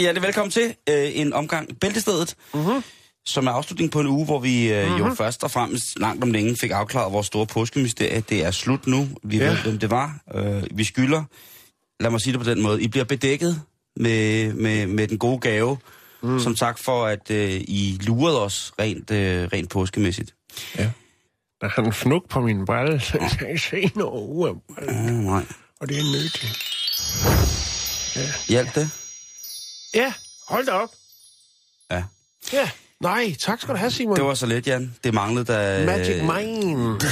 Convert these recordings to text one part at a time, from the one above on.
Rigtig hjertelig velkommen til øh, en omgang Bæltestedet, mm-hmm. som er afslutning på en uge, hvor vi øh, mm-hmm. jo først og fremmest langt om længe fik afklaret vores store påskemysterie. Det er slut nu. Vi ja. Ja. ved, hvem det var. Øh, vi skylder, lad mig sige det på den måde, I bliver bedækket med, med, med den gode gave, mm. som tak for, at øh, I lurede os rent, øh, rent påskemæssigt. Der er en fnuk på min brille, så jeg kan se noget nej. Og det er nyttigt. Hjalp det? Ja, hold da op. Ja. Ja, nej, tak skal du have, Simon. Det var så let, Jan. Det manglede da... Magic Mind.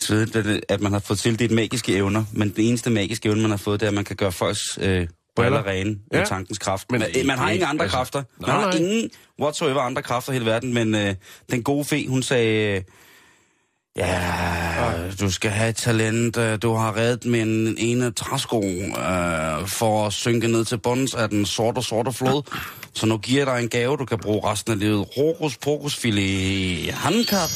Svedigt, at man har fået tildelt magiske evner, men den eneste magiske evne, man har fået, det er, at man kan gøre folks øh, briller rene ja. Med tankens kraft. Men man, man har ingen andre altså, kræfter. Man nej, har nej. ingen whatsoever andre kræfter i hele verden, men øh, den gode fe, hun sagde... Øh, Ja, du skal have et talent. øh, Du har reddet med en ene træsko øh, for at synke ned til bunds af den sorte, sorte flod. Så nu giver jeg dig en gave, du kan bruge resten af livet. Rokus pokus filet handkap.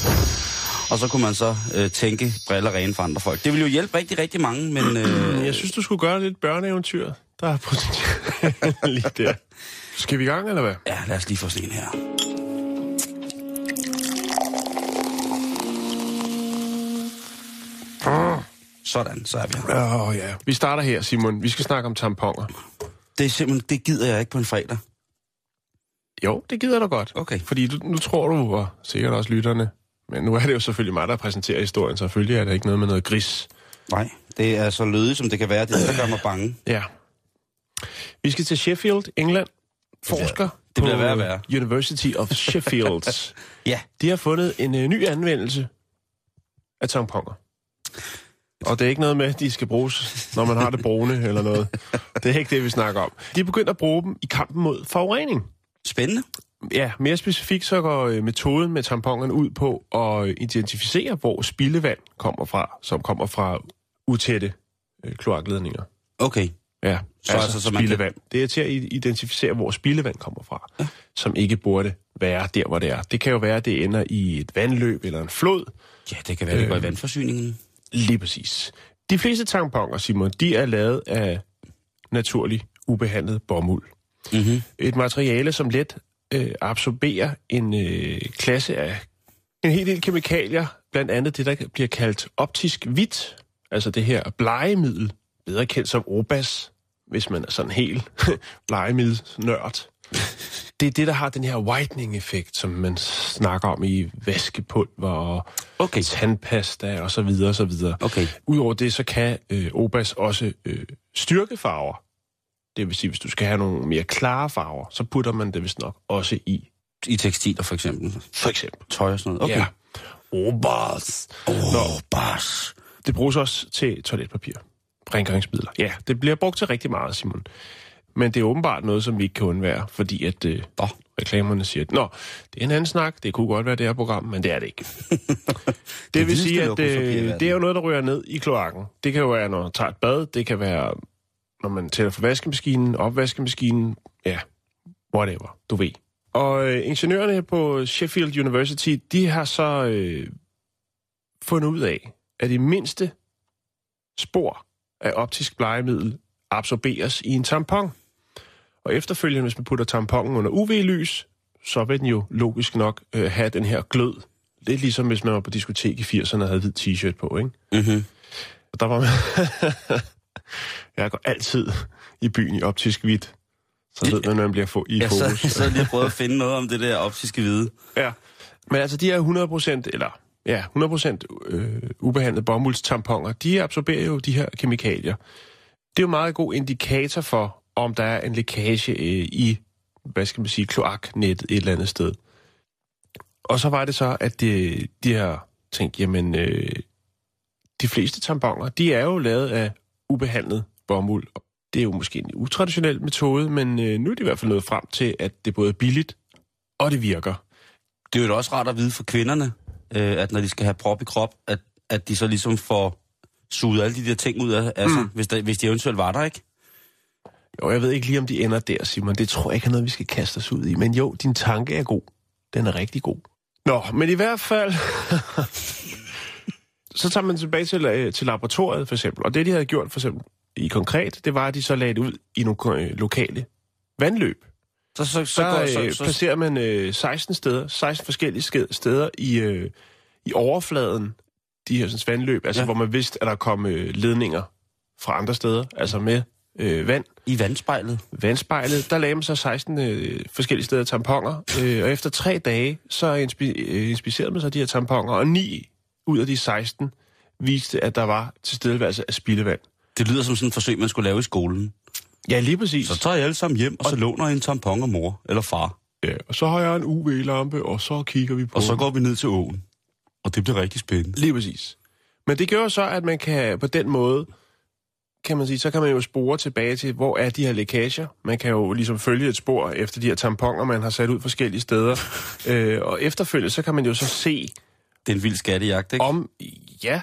Og så kunne man så øh, tænke briller rene for andre folk. Det ville jo hjælpe rigtig, rigtig mange, men... Øh, Jeg synes, du skulle gøre lidt børneeventyr. Der er potentiale lige der. Skal vi i gang, eller hvad? ja, lad os lige få sådan en her. Sådan, så er vi her. Oh, ja. Vi starter her, Simon. Vi skal snakke om tamponer. Det er simpelthen, det gider jeg ikke på en fredag. Jo, det gider du godt. Okay. Fordi du, nu tror du, og sikkert også lytterne, men nu er det jo selvfølgelig mig, der præsenterer historien, så selvfølgelig er det ikke noget med noget gris. Nej, det er så lødigt, som det kan være. Det er der gør mig bange. Ja. Vi skal til Sheffield, England. Forsker det bliver på værre og værre. University of Sheffield. Ja, De har fundet en uh, ny anvendelse af tamponer. Og det er ikke noget med, at de skal bruges, når man har det brune eller noget. Det er ikke det, vi snakker om. De er begyndt at bruge dem i kampen mod forurening. spændende. Ja, mere specifikt så går øh, metoden med tamponerne ud på at identificere, hvor spildevand kommer fra, som kommer fra utætte øh, kloakledninger. Okay. Ja, Så så, altså, altså, så man spildevand. Det er til at identificere, hvor spildevand kommer fra, ja. som ikke burde være der, hvor det er. Det kan jo være, at det ender i et vandløb eller en flod. Ja, det kan være, det går i vandforsyningen. Lige præcis. De fleste tamponer, Simon, de er lavet af naturlig, ubehandlet bomuld. Mm-hmm. Et materiale, som let øh, absorberer en øh, klasse af en hel del kemikalier, blandt andet det, der bliver kaldt optisk hvidt, altså det her blegemiddel, bedre kendt som Obas, hvis man er sådan helt blegemiddelsnørd. Det er det, der har den her whitening-effekt, som man snakker om i vaskepulver og Okay. tandpasta og så videre og så videre. Okay. Udover det, så kan øh, Obas også øh, styrke farver. Det vil sige, hvis du skal have nogle mere klare farver, så putter man det vist nok også i. I tekstiler for eksempel. For eksempel. Tøj og sådan noget. Okay. Ja. Obas. Bars. Det bruges også til toiletpapir. Rengøringsmidler. Ja, det bliver brugt til rigtig meget, Simon. Men det er åbenbart noget, som vi ikke kan undvære, fordi at øh, reklamerne siger, at Nå, det er en anden snak, det kunne godt være det her program, men det er det ikke. det, det vil sige, at øh, det er jo noget, der ryger ned i kloakken. Det kan jo være, når man tager et bad, det kan være, når man tænder for vaskemaskinen, opvaskemaskinen, ja, whatever, du ved. Og øh, ingeniørerne på Sheffield University, de har så øh, fundet ud af, at det mindste spor af optisk blegemiddel absorberes i en tampon. Og efterfølgende, hvis man putter tamponen under UV-lys, så vil den jo logisk nok øh, have den her glød. Lidt ligesom hvis man var på diskotek i 80'erne og havde hvid t-shirt på, ikke? Mm-hmm. Og der var man... jeg går altid i byen i optisk hvidt. Så ved man, når man bliver få i Jeg sad, fokus. jeg lige og prøvede at finde noget om det der optiske hvide. Ja. Men altså, de er 100%, eller ja, 100% øh, ubehandlede bomuldstamponer, de absorberer jo de her kemikalier. Det er jo meget god indikator for, om der er en lækage øh, i hvad skal man sige, kloaknettet et eller andet sted. Og så var det så, at de, de har tænkt, jamen, øh, de fleste tamponer, de er jo lavet af ubehandlet bomuld. Det er jo måske en utraditionel metode, men øh, nu er de i hvert fald nået frem til, at det både er billigt, og det virker. Det er jo også rart at vide for kvinderne, øh, at når de skal have prop i krop, at, at de så ligesom får suget alle de der ting ud af, altså, mm. hvis, der, hvis de eventuelt var der, ikke? Jo, jeg ved ikke lige, om de ender der, Simon. Det tror jeg ikke er noget, vi skal kaste os ud i. Men jo, din tanke er god. Den er rigtig god. Nå, men i hvert fald... så tager man tilbage til, øh, til laboratoriet, for eksempel. Og det, de havde gjort, for eksempel, i konkret, det var, at de så lagde det ud i nogle øh, lokale vandløb. Så, så, så, Så, går, så, så, så placerer man øh, 16 steder, 16 forskellige steder i, øh, i overfladen, de her sådan, vandløb, altså ja. hvor man vidste, at der kom øh, ledninger fra andre steder, altså med øh, vand. I vandspejlet. Vandspejlet, der lagde man så 16 øh, forskellige steder tamponer, øh, og efter tre dage, så inspi- øh, inspicerede man så de her tamponer, og ni ud af de 16 viste, at der var tilstedeværelse af spildevand. Det lyder som sådan et forsøg, man skulle lave i skolen. Ja, lige præcis. Så tager I alle sammen hjem, og så låner I en tampon af mor eller far. Ja, og så har jeg en UV-lampe, og så kigger vi på Og så går vi ned til åen. Og det bliver rigtig spændende. Lige præcis. Men det gør så, at man kan på den måde, kan man sige, så kan man jo spore tilbage til, hvor er de her lækager. Man kan jo ligesom følge et spor efter de her tamponer, man har sat ud forskellige steder. øh, og efterfølgende, så kan man jo så se, Det er en vild skattejagt, ikke? om, ja,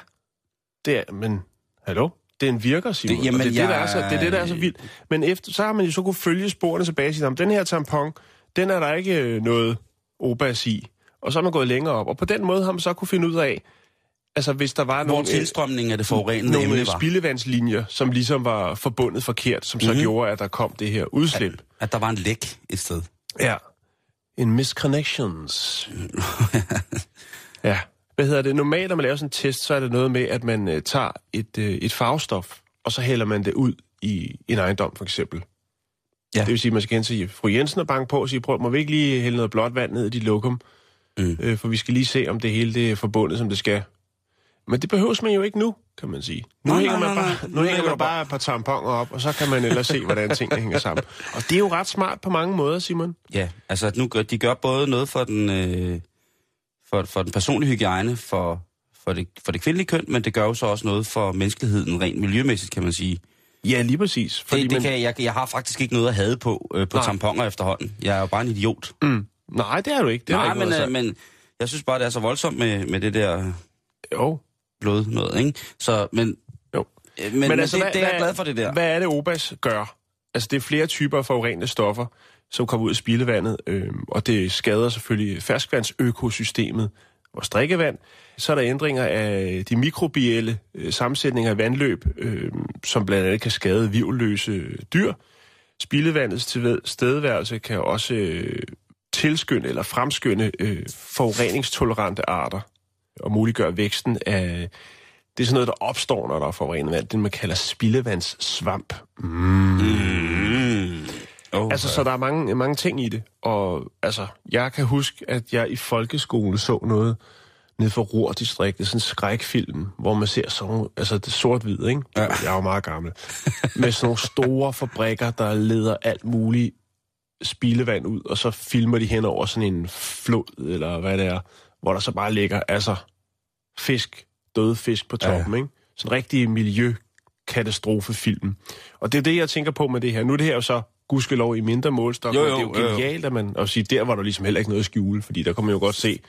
det er, men hallo? Den virker, Simon. Det- jamen, det, er det, der er så, det er det, der er så vildt. Men efter, så har man jo så kunne følge sporene tilbage og sige, "Nå, den her tampon, den er der ikke øh, noget obas i. Og så er man gået længere op. Og på den måde har man så kunne finde ud af, altså hvis der var Hvor nogle, tilstrømningen af det forurenede nogle emne øh, var. spildevandslinjer, som ligesom var forbundet forkert, som så Mhm. mm-hmm. gjorde, at der kom det her udslip. At der var en læk et sted. Ja. En misconnections. ja. Hvad hedder det? Normalt, når man laver sådan en test, så er det noget med, at man øh, tager et, øh, et farvestof, og så hælder man det ud i en ejendom, for eksempel. Ja. Det vil sige, at man skal hen til fru Jensen og banke på og sige, prøv, må vi ikke lige hælde noget blåt vand ned i dit lokum? Mm. Øh, for vi skal lige se, om det hele det er forbundet, som det skal. Men det behøves man jo ikke nu, kan man sige. Nu Nej, hænger nej, man bare, nu hænger man du bare et par tamponer op, og så kan man ellers se, hvordan tingene hænger sammen. Og det er jo ret smart på mange måder, Simon. Ja, altså nu gør, de gør både noget for den, øh, for, for den personlige hygiejne, for, for, det, for det kvindelige køn, men det gør jo så også noget for menneskeheden rent miljømæssigt, kan man sige. Ja, lige præcis. Fordi det, det man, kan, jeg, jeg har faktisk ikke noget at have på, øh, på Nej. tamponer efterhånden. Jeg er jo bare en idiot. mm, nej, det er du ikke. Det Nej, ikke men, noget, øh, men jeg synes bare, det er så voldsomt med, med det der Jo. Blod noget, ikke? Så, men, Jo. øh, men, men, altså, det, hvad- det er jeg glad for, det der. Hvad er det, OBAS gør? Altså, det er flere typer af forurenende stoffer, som kommer ud af spildevandet, øh, og det skader selvfølgelig ferskvandsøkosystemet, vores drikkevand. Så er der ændringer af de mikrobielle øh, sammensætninger af vandløb, øh, som blandt andet kan skade vivløse dyr. Spildevandets tilstedeværelse kan også øh, tilskynde eller fremskynde øh, forureningstolerante arter og muliggøre væksten af det er sådan noget, der opstår, når der er forurenet vand. Det, man kalder spildevandssvamp. Mm. Oh, Altså, så der er mange, mange ting i det. Og altså, jeg kan huske, at jeg i folkeskole så noget nede for Ruhr-distriktet, sådan en skrækfilm, hvor man ser sådan altså det sort-hvid, ikke? Ja. Jeg er jo meget gammel. Med sådan nogle store fabrikker, der leder alt muligt spildevand ud, og så filmer de hen over sådan en flod, eller hvad det er, hvor der så bare ligger, altså, fisk, døde fisk på toppen, ja. ikke? Sådan en rigtig miljøkatastrofefilm. Og det er det, jeg tænker på med det her. Nu er det her jo så gudskelov i mindre målstok, Jo, jo, det er jo genialt, at man at sige, der var der ligesom heller ikke noget at skjule, fordi der kunne man jo godt se,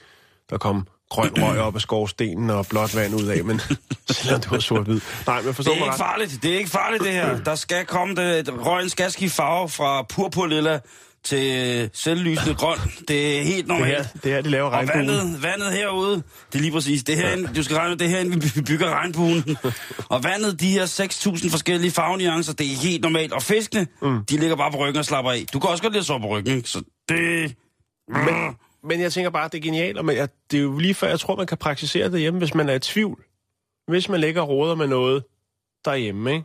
der kom grøn røg op af skorstenen og blåt vand ud af, men selvom det var sort-hvid. Nej, men forstå Det er ikke ret. farligt. Det er ikke farligt, det her. Der skal komme det. Røgen skal skifte farve fra purpurlilla til selvlysende grøn. Det er helt Det normalt. her, det her, de laver Og regnbuen. vandet, vandet herude, det er lige præcis. Det her, du skal regne det her, vi bygger regnbuen. Og vandet, de her 6.000 forskellige farvenuancer, det er helt normalt. Og fiskene, mm. de ligger bare på ryggen og slapper af. Du kan også godt lide at sove på ryggen? Så det... Men, men jeg tænker bare, det er genialt, og jeg, det er jo lige før, jeg tror, man kan praktisere det hjemme, hvis man er i tvivl. Hvis man ligger og råder med noget derhjemme, ikke?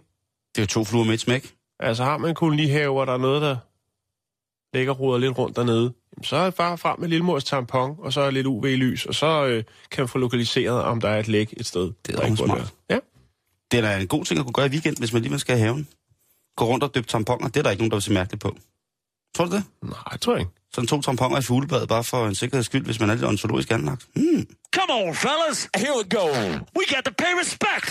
Det er jo to fluer med et smæk. Altså har man en kolonihave, og der er noget, der ligger roder lidt rundt dernede, jamen, så er det bare frem med lillemors tampon, og så er lidt UV-lys, og så øh, kan man få lokaliseret, om der er et læk et sted. Det er smart. være. Ja. Det er da en god ting at kunne gøre i weekend, hvis man lige skal have haven. Gå rundt og døbe tamponer, det er der ikke nogen, der vil se mærkeligt på. Tror du det? Nej, jeg tror ikke. Sådan to tamponer i fuglebad, bare for en sikkerheds skyld, hvis man er lidt ontologisk anlagt. Hmm. Come on, fellas. Here we go. We got to pay respect.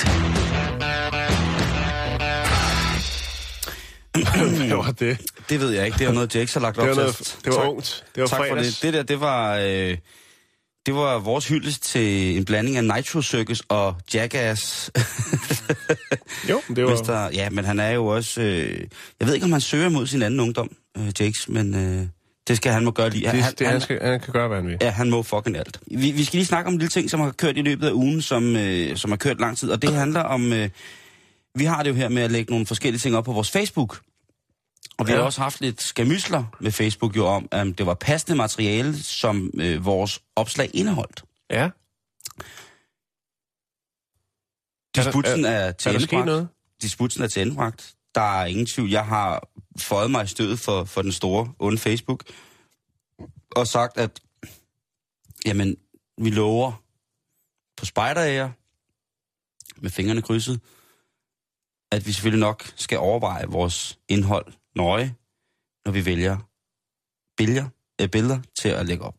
Hvad var det? Det ved jeg ikke. Det er noget, Jakes har lagt op Det var, til. noget, det var Tak. ungt. Det var tak for fredags. det. Det der, det var, øh, det var vores hyldest til en blanding af Nitro Circus og Jackass. Jo, det var... Mr. Ja, men han er jo også... Øh, jeg ved ikke, om han søger mod sin anden ungdom, øh, Jakes, men øh, det skal han må gøre lige. Det, han, det, han, skal, han kan gøre, hvad han vil. Ja, han må fucking alt. Vi, vi skal lige snakke om en lille ting, som har kørt i løbet af ugen, som, øh, som har kørt lang tid, og det handler om... Øh, vi har det jo her med at lægge nogle forskellige ting op på vores Facebook. Og vi Ja. har også haft lidt skamysler med Facebook jo om, at det var passende materiale, som øh, vores opslag indeholdt. Ja. Disputsen er, Er til der sket endebragt. noget? Disputsen er til endebragt. Der er ingen tvivl. Jeg har fået mig i stødet for, for den store onde Facebook. Og sagt, at jamen, vi lover på spejderæger med fingrene krydset, at vi selvfølgelig nok skal overveje vores indhold nøje, når vi vælger billeder, øh, billeder til at lægge op.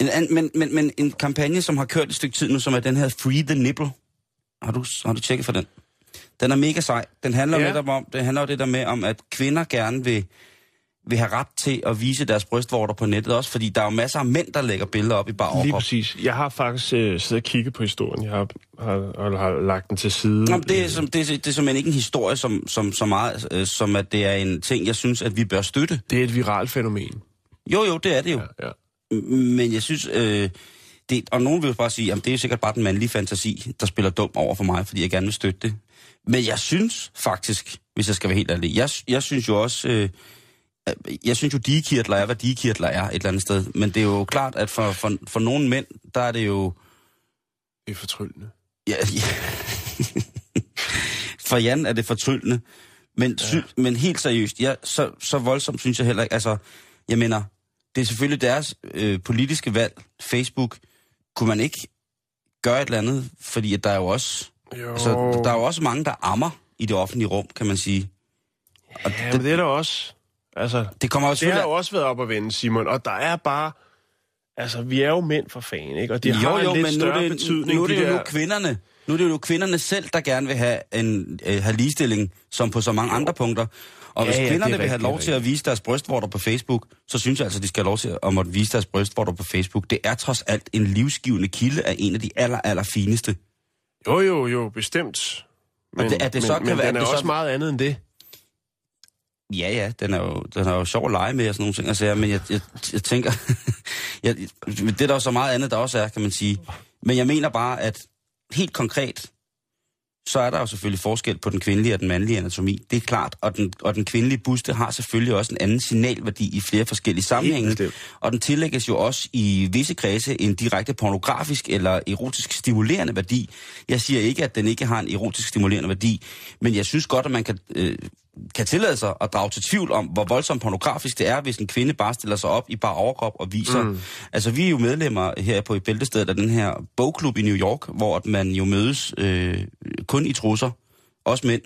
En, an, men, men, men en kampagne, som har kørt et stykke tid nu, som er den her Free the Nipple. Har du, har du tjekket for den? Den er mega sej. Den handler Ja. netop om, det handler det der med, om at kvinder gerne vil, vil have ret til at vise deres brystvorter på nettet også, fordi der er jo masser af mænd, der lægger billeder op i bare Lige overkrop. præcis. Jeg har faktisk øh, siddet og kigget på historien. Jeg har, har, har, lagt den til side. Nå, det, er, som, det, er, det er simpelthen ikke en historie, som, som, så meget, øh, som at det er en ting, jeg synes, at vi bør støtte. det er et viralt fænomen. Jo, jo, det er det jo. Ja, ja. Men jeg synes, øh, det, og nogen vil jo bare sige, at det er sikkert bare den mandlige fantasi, der spiller dum over for mig, fordi jeg gerne vil støtte det. Men jeg synes faktisk, hvis jeg skal være helt ærlig, jeg, jeg synes jo også, øh, jeg synes jo, digekirtler er, hvad digekirtler er et eller andet sted. Men det er jo klart, at for, for, for nogle mænd, der er det jo... Det er fortryllende. Ja, ja. for Jan er det fortryllende. Men, sy, men helt seriøst, ja, så, så voldsomt synes jeg heller ikke. Altså, jeg mener, det er selvfølgelig deres øh, politiske valg, Facebook. Kunne man ikke gøre et eller andet? Fordi at der er jo også... Jo. Altså, der er jo også mange, der ammer i det offentlige rum, kan man sige. Og ja, men det er der også. Altså, Det kommer jo det har jo også været op at vende, Simon. Og der er bare... Altså, vi er jo mænd for fan, ikke? Og det jo, har jo, en lidt men nu er det, betydning. nu er det de jo der... nu kvinderne. Nu er det jo kvinderne selv, der gerne vil have, en, øh, have ligestilling, som på så mange andre punkter. Og Ja, hvis ja, det kvinderne er vil have lov det til at vise deres brystvorter på Facebook, så synes jeg altså, de skal have lov til at måtte vise deres brystvorter på Facebook. Det er trods alt en livsgivende kilde af en af de aller, aller fineste. Jo, jo, jo, bestemt. Men, det- at det så men, kan men være- den er det så- også meget andet end det. Ja, ja, den er jo, den er jo sjov at lege med og sådan nogle ting. Altså, men jeg, jeg, jeg tænker, jeg, det er der jo så meget andet, der også er, kan man sige. Men jeg mener bare, at helt konkret, så er der jo selvfølgelig forskel på den kvindelige og den mandlige anatomi. Det er klart. Og den, og den kvindelige buste har selvfølgelig også en anden signalværdi i flere forskellige sammenhænge. Og den tillægges jo også i visse kredse en direkte pornografisk eller erotisk stimulerende værdi. Jeg siger ikke, at den ikke har en erotisk stimulerende værdi, men jeg synes godt, at man kan, øh, kan tillade sig at drage til tvivl om, hvor voldsomt pornografisk det er, hvis en kvinde bare stiller sig op i bare overkrop og viser. Mm. Altså, vi er jo medlemmer her på et bæltested af den her bogklub i New York, hvor man jo mødes øh, kun i trusser, også mænd,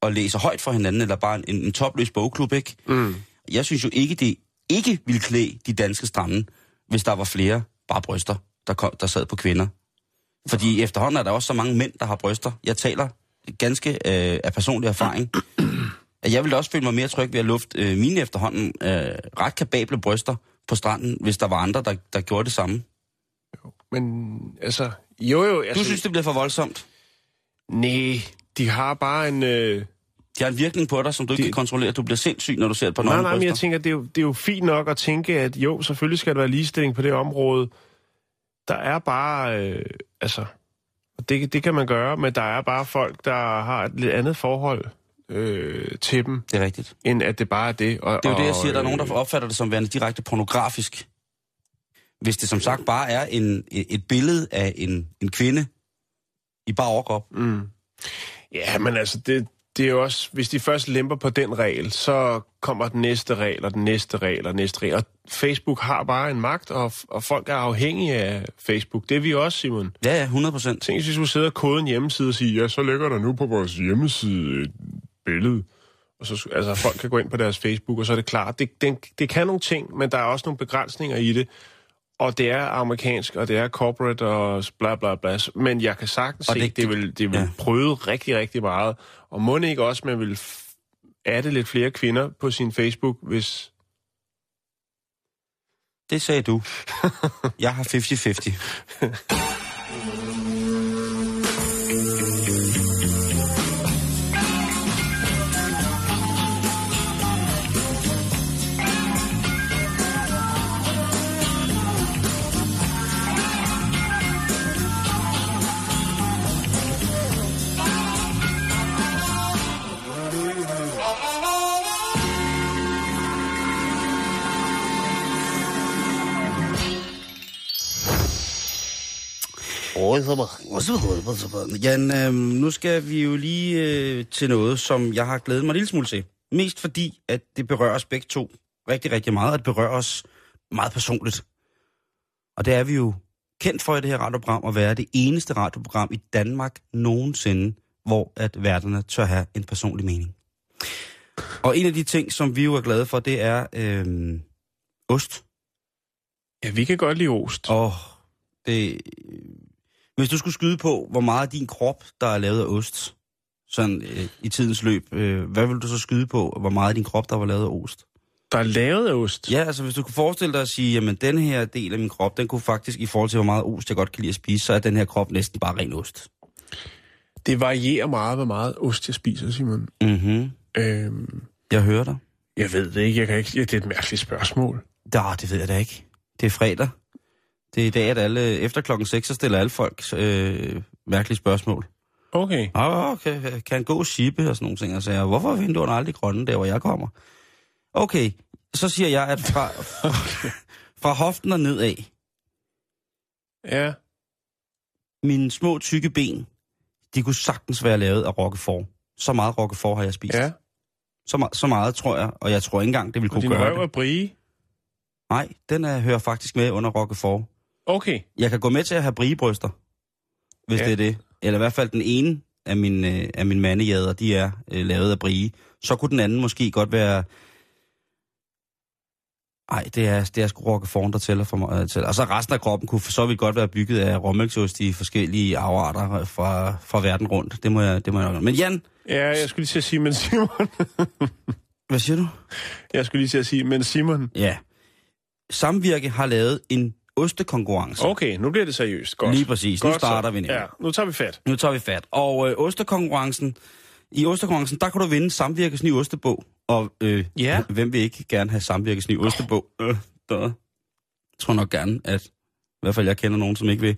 og læser højt for hinanden, eller bare en, en topløs bogklub, ikke? Mm. Jeg synes jo ikke, det ikke ville klæde de danske strande, hvis der var flere bare bryster, der, kom, der sad på kvinder. Fordi efterhånden er der også så mange mænd, der har bryster. Jeg taler ganske øh, af personlig erfaring. Jeg ville også føle mig mere tryg ved at lufte øh, mine efterhånden øh, ret kapable bryster på stranden, hvis der var andre, der, der gjorde det samme. Men altså, jo jo... Altså, Du synes, det bliver for voldsomt? Nej, de har bare en... Øh... De har en virkning på dig, som du ikke kan kontrollere. Du bliver sindssyg, når du ser et par Nej, nøgne nej, men bryster. jeg tænker, det er, jo, det er jo fint nok at tænke, at jo, selvfølgelig skal der være ligestilling på det område. Der er bare... Øh, altså, det, det kan man gøre, men der er bare folk, der har et lidt andet forhold øh, til dem, Det er rigtigt. end at det bare er det. Og, Det er jo det, jeg siger. Der er nogen, der øh, opfatter det som værende direkte pornografisk. Hvis det som sagt bare er en, et billede af en, en kvinde i bare overkrop. Mm. Ja, men altså, det, det er jo også... Hvis de først lemper på den regel, så kommer den næste regel, og den næste regel, og den næste regel. Og Facebook har bare en magt, og, og folk er afhængige af Facebook. Det er vi også, Simon. Ja, ja, 100 procent. Tænk, hvis vi skulle sidde og kode en hjemmeside og sige, ja, så ligger der nu på vores hjemmeside billede. Og så, altså, folk kan gå ind på deres Facebook, og så er det klart. Det, det, det kan nogle ting, men der er også nogle begrænsninger i det. Og det er amerikansk, og det er corporate, og bla bla bla. Men jeg kan sagtens Og se, det- det, det vil, det vil ja. prøve rigtig, rigtig meget. Og må ikke også, man vil adde lidt flere kvinder på sin Facebook, hvis... Det sagde du. Jeg har 50-50. Jan, øh, nu skal vi jo lige øh, til noget, som jeg har glædet mig en lille smule til. Mest fordi, at det berører os begge to rigtig, rigtig meget, og det berører os meget personligt. Og det er vi jo kendt for i det her radioprogram, at være det eneste radioprogram i Danmark nogensinde, hvor at værterne tør have en personlig mening. Og en af de ting, som vi jo er glade for, det er øh, ost. Ja, vi kan godt lide ost. Og det... Hvis du skulle skyde på, hvor meget af din krop, der er lavet af ost, sådan øh, i tidens løb, øh, hvad vil du så skyde på, hvor meget af din krop, der var lavet af ost? Der er lavet af ost. Ja, altså hvis du kunne forestille dig at sige, jamen den her del af min krop, den kunne faktisk, i forhold til hvor meget ost jeg godt kan lide at spise, så er den her krop næsten bare ren ost. Det varierer meget, hvor meget ost jeg spiser, Simon. Mhm. Øhm, Jeg hører dig. jeg ved det ikke. Jeg kan ikke. Ja, det er et mærkeligt spørgsmål. Da, det ved jeg da ikke. Det er fredag. Det er i dag, at alle, efter klokken 6, så stiller alle folk øh, mærkelige spørgsmål. Okay. Ah, okay, kan han gå shippe og sådan nogle ting? Og sagde, hvorfor er vinduerne aldrig grønne der, hvor jeg kommer? Okay, så siger jeg, at fra, fra hoften og nedad, Ja. mine små tykke ben, de kunne sagtens være lavet af roquefort. Så meget roquefort har jeg spist. Ja. Så, me- så meget tror jeg, og jeg tror ikke engang, det vil Og kunne din gøre røv er det. brie. Nej, den er, hører faktisk med under roquefort. Okay. Jeg kan gå med til at have brigebryster, hvis Ja. det er det. Eller i hvert fald den ene af mine, øh, af mine mandejader, de er øh, lavet af brie. Så kunne den anden måske godt være... Nej, det er, det er sgu roquefort, der tæller for mig. øh, Til. Og så resten af kroppen kunne for så vidt godt være bygget af råmælksost i forskellige afarter fra, fra verden rundt. Det må jeg, det må jeg nok. Men Jan, Ja, jeg skulle lige til at sige, men Simon... hvad siger du? jeg skulle lige til at sige, men Simon... Ja. Samvirke har lavet en ostekonkurrence. Okay, nu bliver det seriøst. Godt. Lige præcis. Nu Godt så. starter vi nemlig. Ja, nu tager vi fat. Nu tager vi fat. Og øh, ostekonkurrencen, i ostekonkurrencen, der kan du vinde Samvirkes nye ostebog. Og øh, Ja. hvem vil ikke gerne have Samvirkes nye ostebog? Øh, der. Jeg tror nok gerne, at i hvert fald jeg kender nogen, som ikke vil.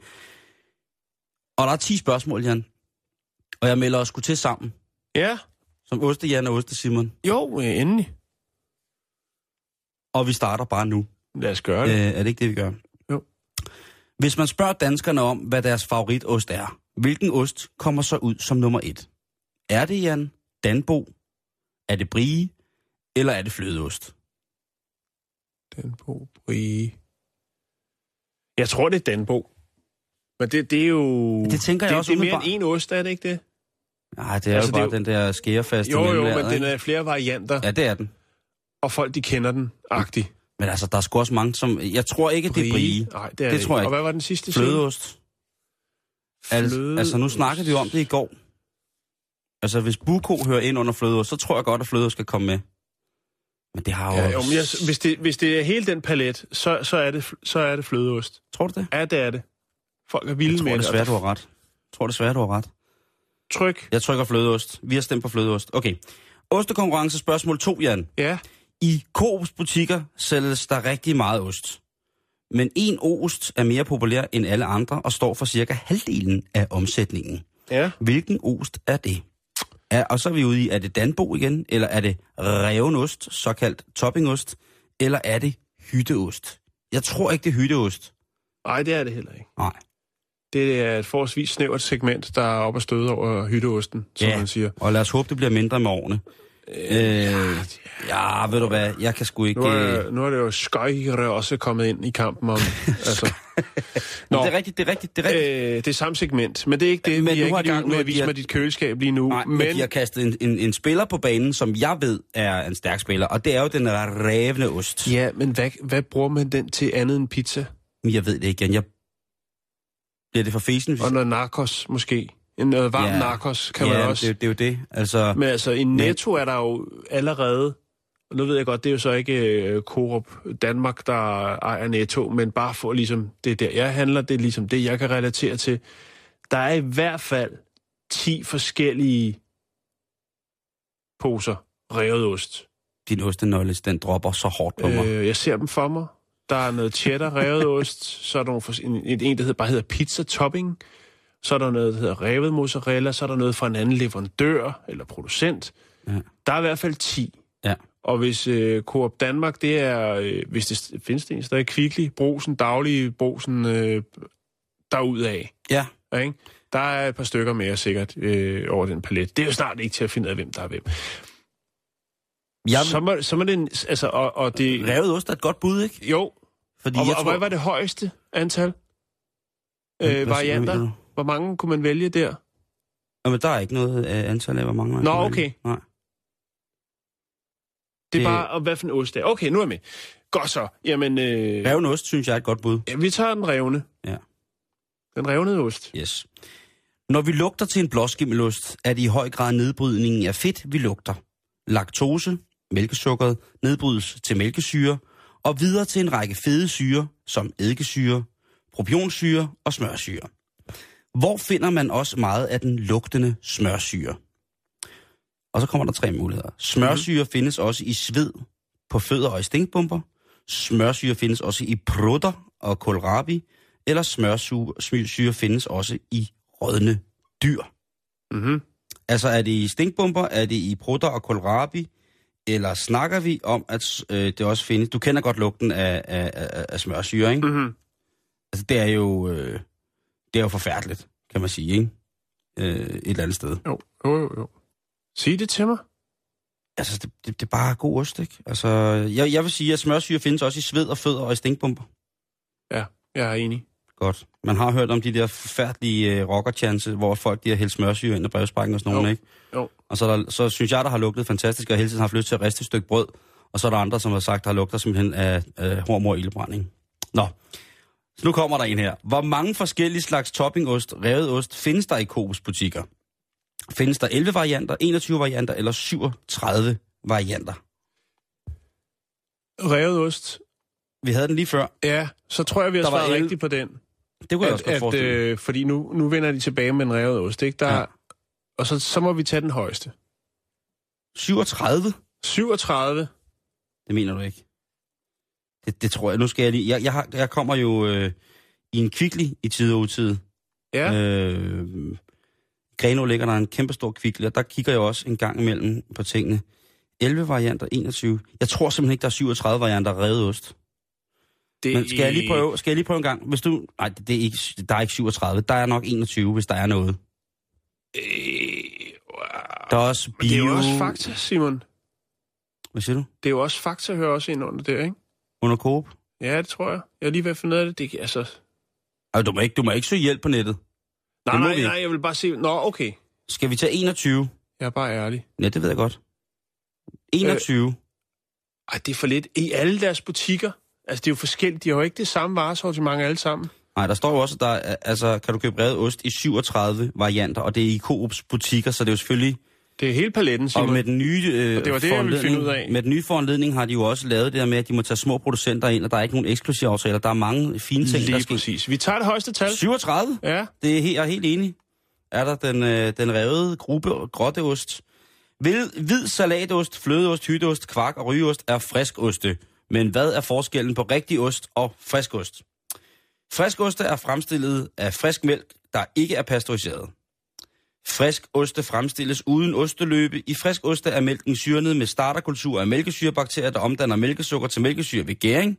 Og der er 10 spørgsmål, Jan. Og jeg melder os sgu til sammen. Ja. Som Oste Jan og Oste Simon. Jo, øh, endelig. Og vi starter bare nu. Lad os gøre Øh, det. er det ikke det, vi gør? Jo. Hvis man spørger danskerne om, hvad deres favoritost er, hvilken ost kommer så ud som nummer et? Er det, Jan, Danbo? Er det Brie? Eller er det flødeost? Danbo, brie... Jeg tror, det er Danbo. Men det, det er jo... Det tænker jeg det, også Det er mere end en ost, er det ikke det? Nej, det er Altså, jo det bare er den der skærefaste Jo, jo, men mellemlaget, den ikke? er flere varianter, Ja, det er den. og folk, de kender den, agtig. Men altså, der er sgu også mange, som... Jeg tror ikke, det er Brie. Nej, det er Det det, tror jeg ikke. Og hvad var den sidste? Flødeost. Altså, Flødeost. altså, nu snakkede vi om det i går. Altså, hvis Buko hører ind under flødeost, så tror jeg godt, at flødeost skal komme med. Men det har jo... Ja, jo, men jeg, hvis, det, hvis det er hele den palet, så, så, er det, så er det flødeost. Tror du det? Ja, det er det. Folk er vilde Jeg med det. desværre, du har ret. Jeg tror desværre, du har ret. Tryk. Jeg trykker flødeost. Vi har stemt på flødeost. Okay. Ostekonkurrence spørgsmål 2, Jan. Ja. I Coops butikker sælges der rigtig meget ost. Men en ost er mere populær end alle andre og står for cirka halvdelen af omsætningen. Ja. Hvilken ost er det? Er, og så er vi ude i, er det Danbo igen, eller er det revenost, såkaldt toppingost, eller er det hytteost? Jeg tror ikke, det er hytteost. Nej, det er det heller ikke. Nej. Det er et forholdsvis snævert segment, der er op og støde over hytteosten, som Ja. man siger. Og lad os håbe, det bliver mindre med årene. Øh, ja, ved du hvad, jeg kan sgu ikke... Nu øh, er, nu er det jo Skøjre også kommet ind i kampen om... altså, Nå. Det er rigtigt, det er rigtigt, det er rigtigt. Øh, det er samme segment, men det er ikke det. Men vi er nu ikke har i gang med har at vise de- mig dit køleskab lige nu. Nej, men, men de har kastet en, en, en spiller på banen, som jeg ved er en stærk spiller, og det er jo den revne ost. Ja, men hvad, hvad bruger man den til andet end pizza? Jeg ved det ikke, igen. Jeg... Bliver det for fesen? hvis- Og noget narkos måske. En noget varm Ja. narkos kan ja, man også. Det, det er jo det. Altså, Men altså, i Netto er der jo allerede... Og nu ved jeg godt, det er jo så ikke uh, Coop Danmark, der ejer Netto, men bare for ligesom det der, jeg handler, det er ligesom det, jeg kan relatere til. Der er i hvert fald 10 forskellige poser revet ost. din osteknowledge, den dropper så hårdt på mig. Øh, jeg ser dem for mig. Der er noget cheddar revet ost, så er der nogle, en, en, der hedder, bare hedder pizza topping, så er der noget, der hedder revet mozzarella, så er der noget fra en anden leverandør eller producent. Ja. Der er i hvert fald 10. Ja. Og hvis øh, Coop Danmark, det er, øh, hvis det findes det en, er Kvickly, Brosen, Daglig, Brosen, øh, derudad. Ja, Ikke? Der er et par stykker mere sikkert øh, over den palet. Det er jo snart ikke til at finde ud af, hvem der er hvem. jeg, Så må, så må det, en- altså, og, og det, revet ost er et godt bud, ikke? jo, Fordi og, jeg og tror, hvad var det højeste antal øh, hvad varianter? Hvor mange kunne man vælge der? Jamen, der er ikke noget øh, antal af, hvor mange man Nå, okay. vælge. Nej. Det er bare, og hvad for en ost det er. Okay, nu er jeg med. Godt så. Jamen, øh, Reven ost, synes jeg er et godt bud. ja, vi tager den revne. Ja. Den revnede ost. Yes. Når vi lugter til en blåskimmelost, er det i høj grad nedbrydningen af fedt, vi lugter. Laktose, mælkesukkeret, nedbrydes til mælkesyre, og videre til en række fede syre, som eddikesyre, propionsyre og smørsyre. Hvor finder man også meget af den lugtende smørsyre? Og så kommer der tre muligheder. Smørsyre findes også i sved, på fødder og i stinkbomber. Smørsyre findes også i prutter og kohlrabi. Eller smørsyre findes også i rådne dyr. Mm-hmm. Altså er det i stinkbomber, er det i prutter og kohlrabi, eller snakker vi om, at øh, det også findes... Du kender godt lugten af, af, af, af smørsyre, ikke? Mm-hmm. Altså det er jo, øh, det er jo forfærdeligt, kan man sige, ikke? Øh, et eller andet sted. Jo, jo, jo, jo. Sig det til mig. Altså, det, det, det er bare god ost, ikke? Altså, jeg, jeg vil sige, at smørsyre findes også i sved og fødder og i stinkbomber. Ja, jeg er enig. Godt. Man har hørt om de der forfærdelige øh, rockerchance, hvor folk de har hældt smørsyre ind i brevsprækken og sådan noget, ikke? Jo. Og så, er der, så synes jeg, der har lugtet fantastisk, og hele tiden har haft lyst til at riste et stykke brød. Og så er der andre, som har sagt, der lugter simpelthen af, af hormor og ildbrænding. Nå, så nu kommer der en her. Hvor mange forskellige slags toppingost, revet ost, findes der i Coop's butikker? Findes der 11 varianter, 21 varianter eller 37 varianter? Revet ost. Vi havde den lige før. Ja, så tror jeg, vi har Der var svaret el- rigtigt på den. Det kunne jeg også godt at, forestille øh, fordi nu, nu vender de tilbage med en revet ost, ikke? Der, ja. Og så, så må vi tage den højeste. 37? 37. Det mener du ikke? Det, det tror jeg. Nu skal jeg lige... Jeg, jeg, har, jeg kommer jo øh, i en kvikli i tid og utid. Ja. Øh, Greno ligger der en kæmpe stor kvikli, og der kigger jeg også en gang imellem på tingene. 11 varianter, 21. Jeg tror simpelthen ikke, der er 37 varianter revet ost. det, Men skal jeg lige prøve, skal jeg lige prøve en gang? Hvis du... Nej, det, er ikke, der er ikke 37. Der er nok 21, hvis der er noget. Øh, wow. Der er også bio... Det er jo også fakta, Simon. Hvad siger du? Det er jo også fakta, hører også ind under det, ikke? Under Coop? Ja, det tror jeg. Jeg er lige ved at finde ud af det. det altså... Ej, du må ikke, du må ikke søge hjælp på nettet. Nej, nej, nej, jeg vil bare se... Nå, okay. Skal vi tage 21? Jeg er bare ærlig. Ja, det ved jeg godt. 21. Øh. Ej, det er for lidt. I alle deres butikker, altså det er jo forskelligt. De har jo ikke det samme varesortiment alle sammen. Nej, der står jo også, at der er, altså, kan du købe revet ost i 37 varianter, og det er i Coops butikker, så det er jo selvfølgelig... Det er hele paletten, Simon. Og med den nye øh, Og det var det, jeg ville finde ud af. Med den nye foranledning har de jo også lavet det der med, at de må tage små producenter ind, og der er ikke nogen eksklusive aftaler. Der er mange fine ting, der Lige skal... præcis. Vi tager det højeste tal. 37? Ja. Det er helt, jeg er helt enig. Er der den, øh, den revede gruppe grotteost. Hvid, hvid salatost, flødeost, hytteost, kvark og rygeost er friskoste. Men hvad er forskellen på rigtig ost og friskost? Friskoste er fremstillet af frisk mælk, der ikke er pasteuriseret. Frisk oste fremstilles uden osteløbe. I frisk oste er mælken syrnet med starterkultur af mælkesyrebakterier, der omdanner mælkesukker til mælkesyre ved gæring.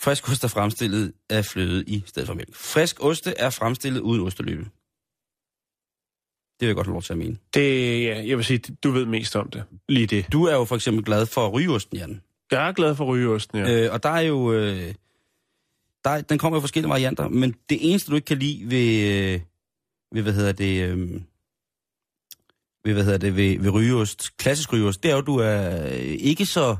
Frisk ost er fremstillet af fløde i stedet for mælk. Frisk oste er fremstillet uden osteløbe. Det vil jeg godt have lov til at mene. Det, ja, jeg vil sige, du ved mest om det. Lige det. Du er jo for eksempel glad for rygeosten, Jan. Jeg er glad for rygeosten, ja. Øh, og der er jo... Øh, der, den kommer i forskellige varianter, men det eneste, du ikke kan lide ved, øh, ved hvad hedder det, øh, ved, hvad hedder det, ved, ved rygeost, klassisk rygeost, det er jo, du er øh, ikke så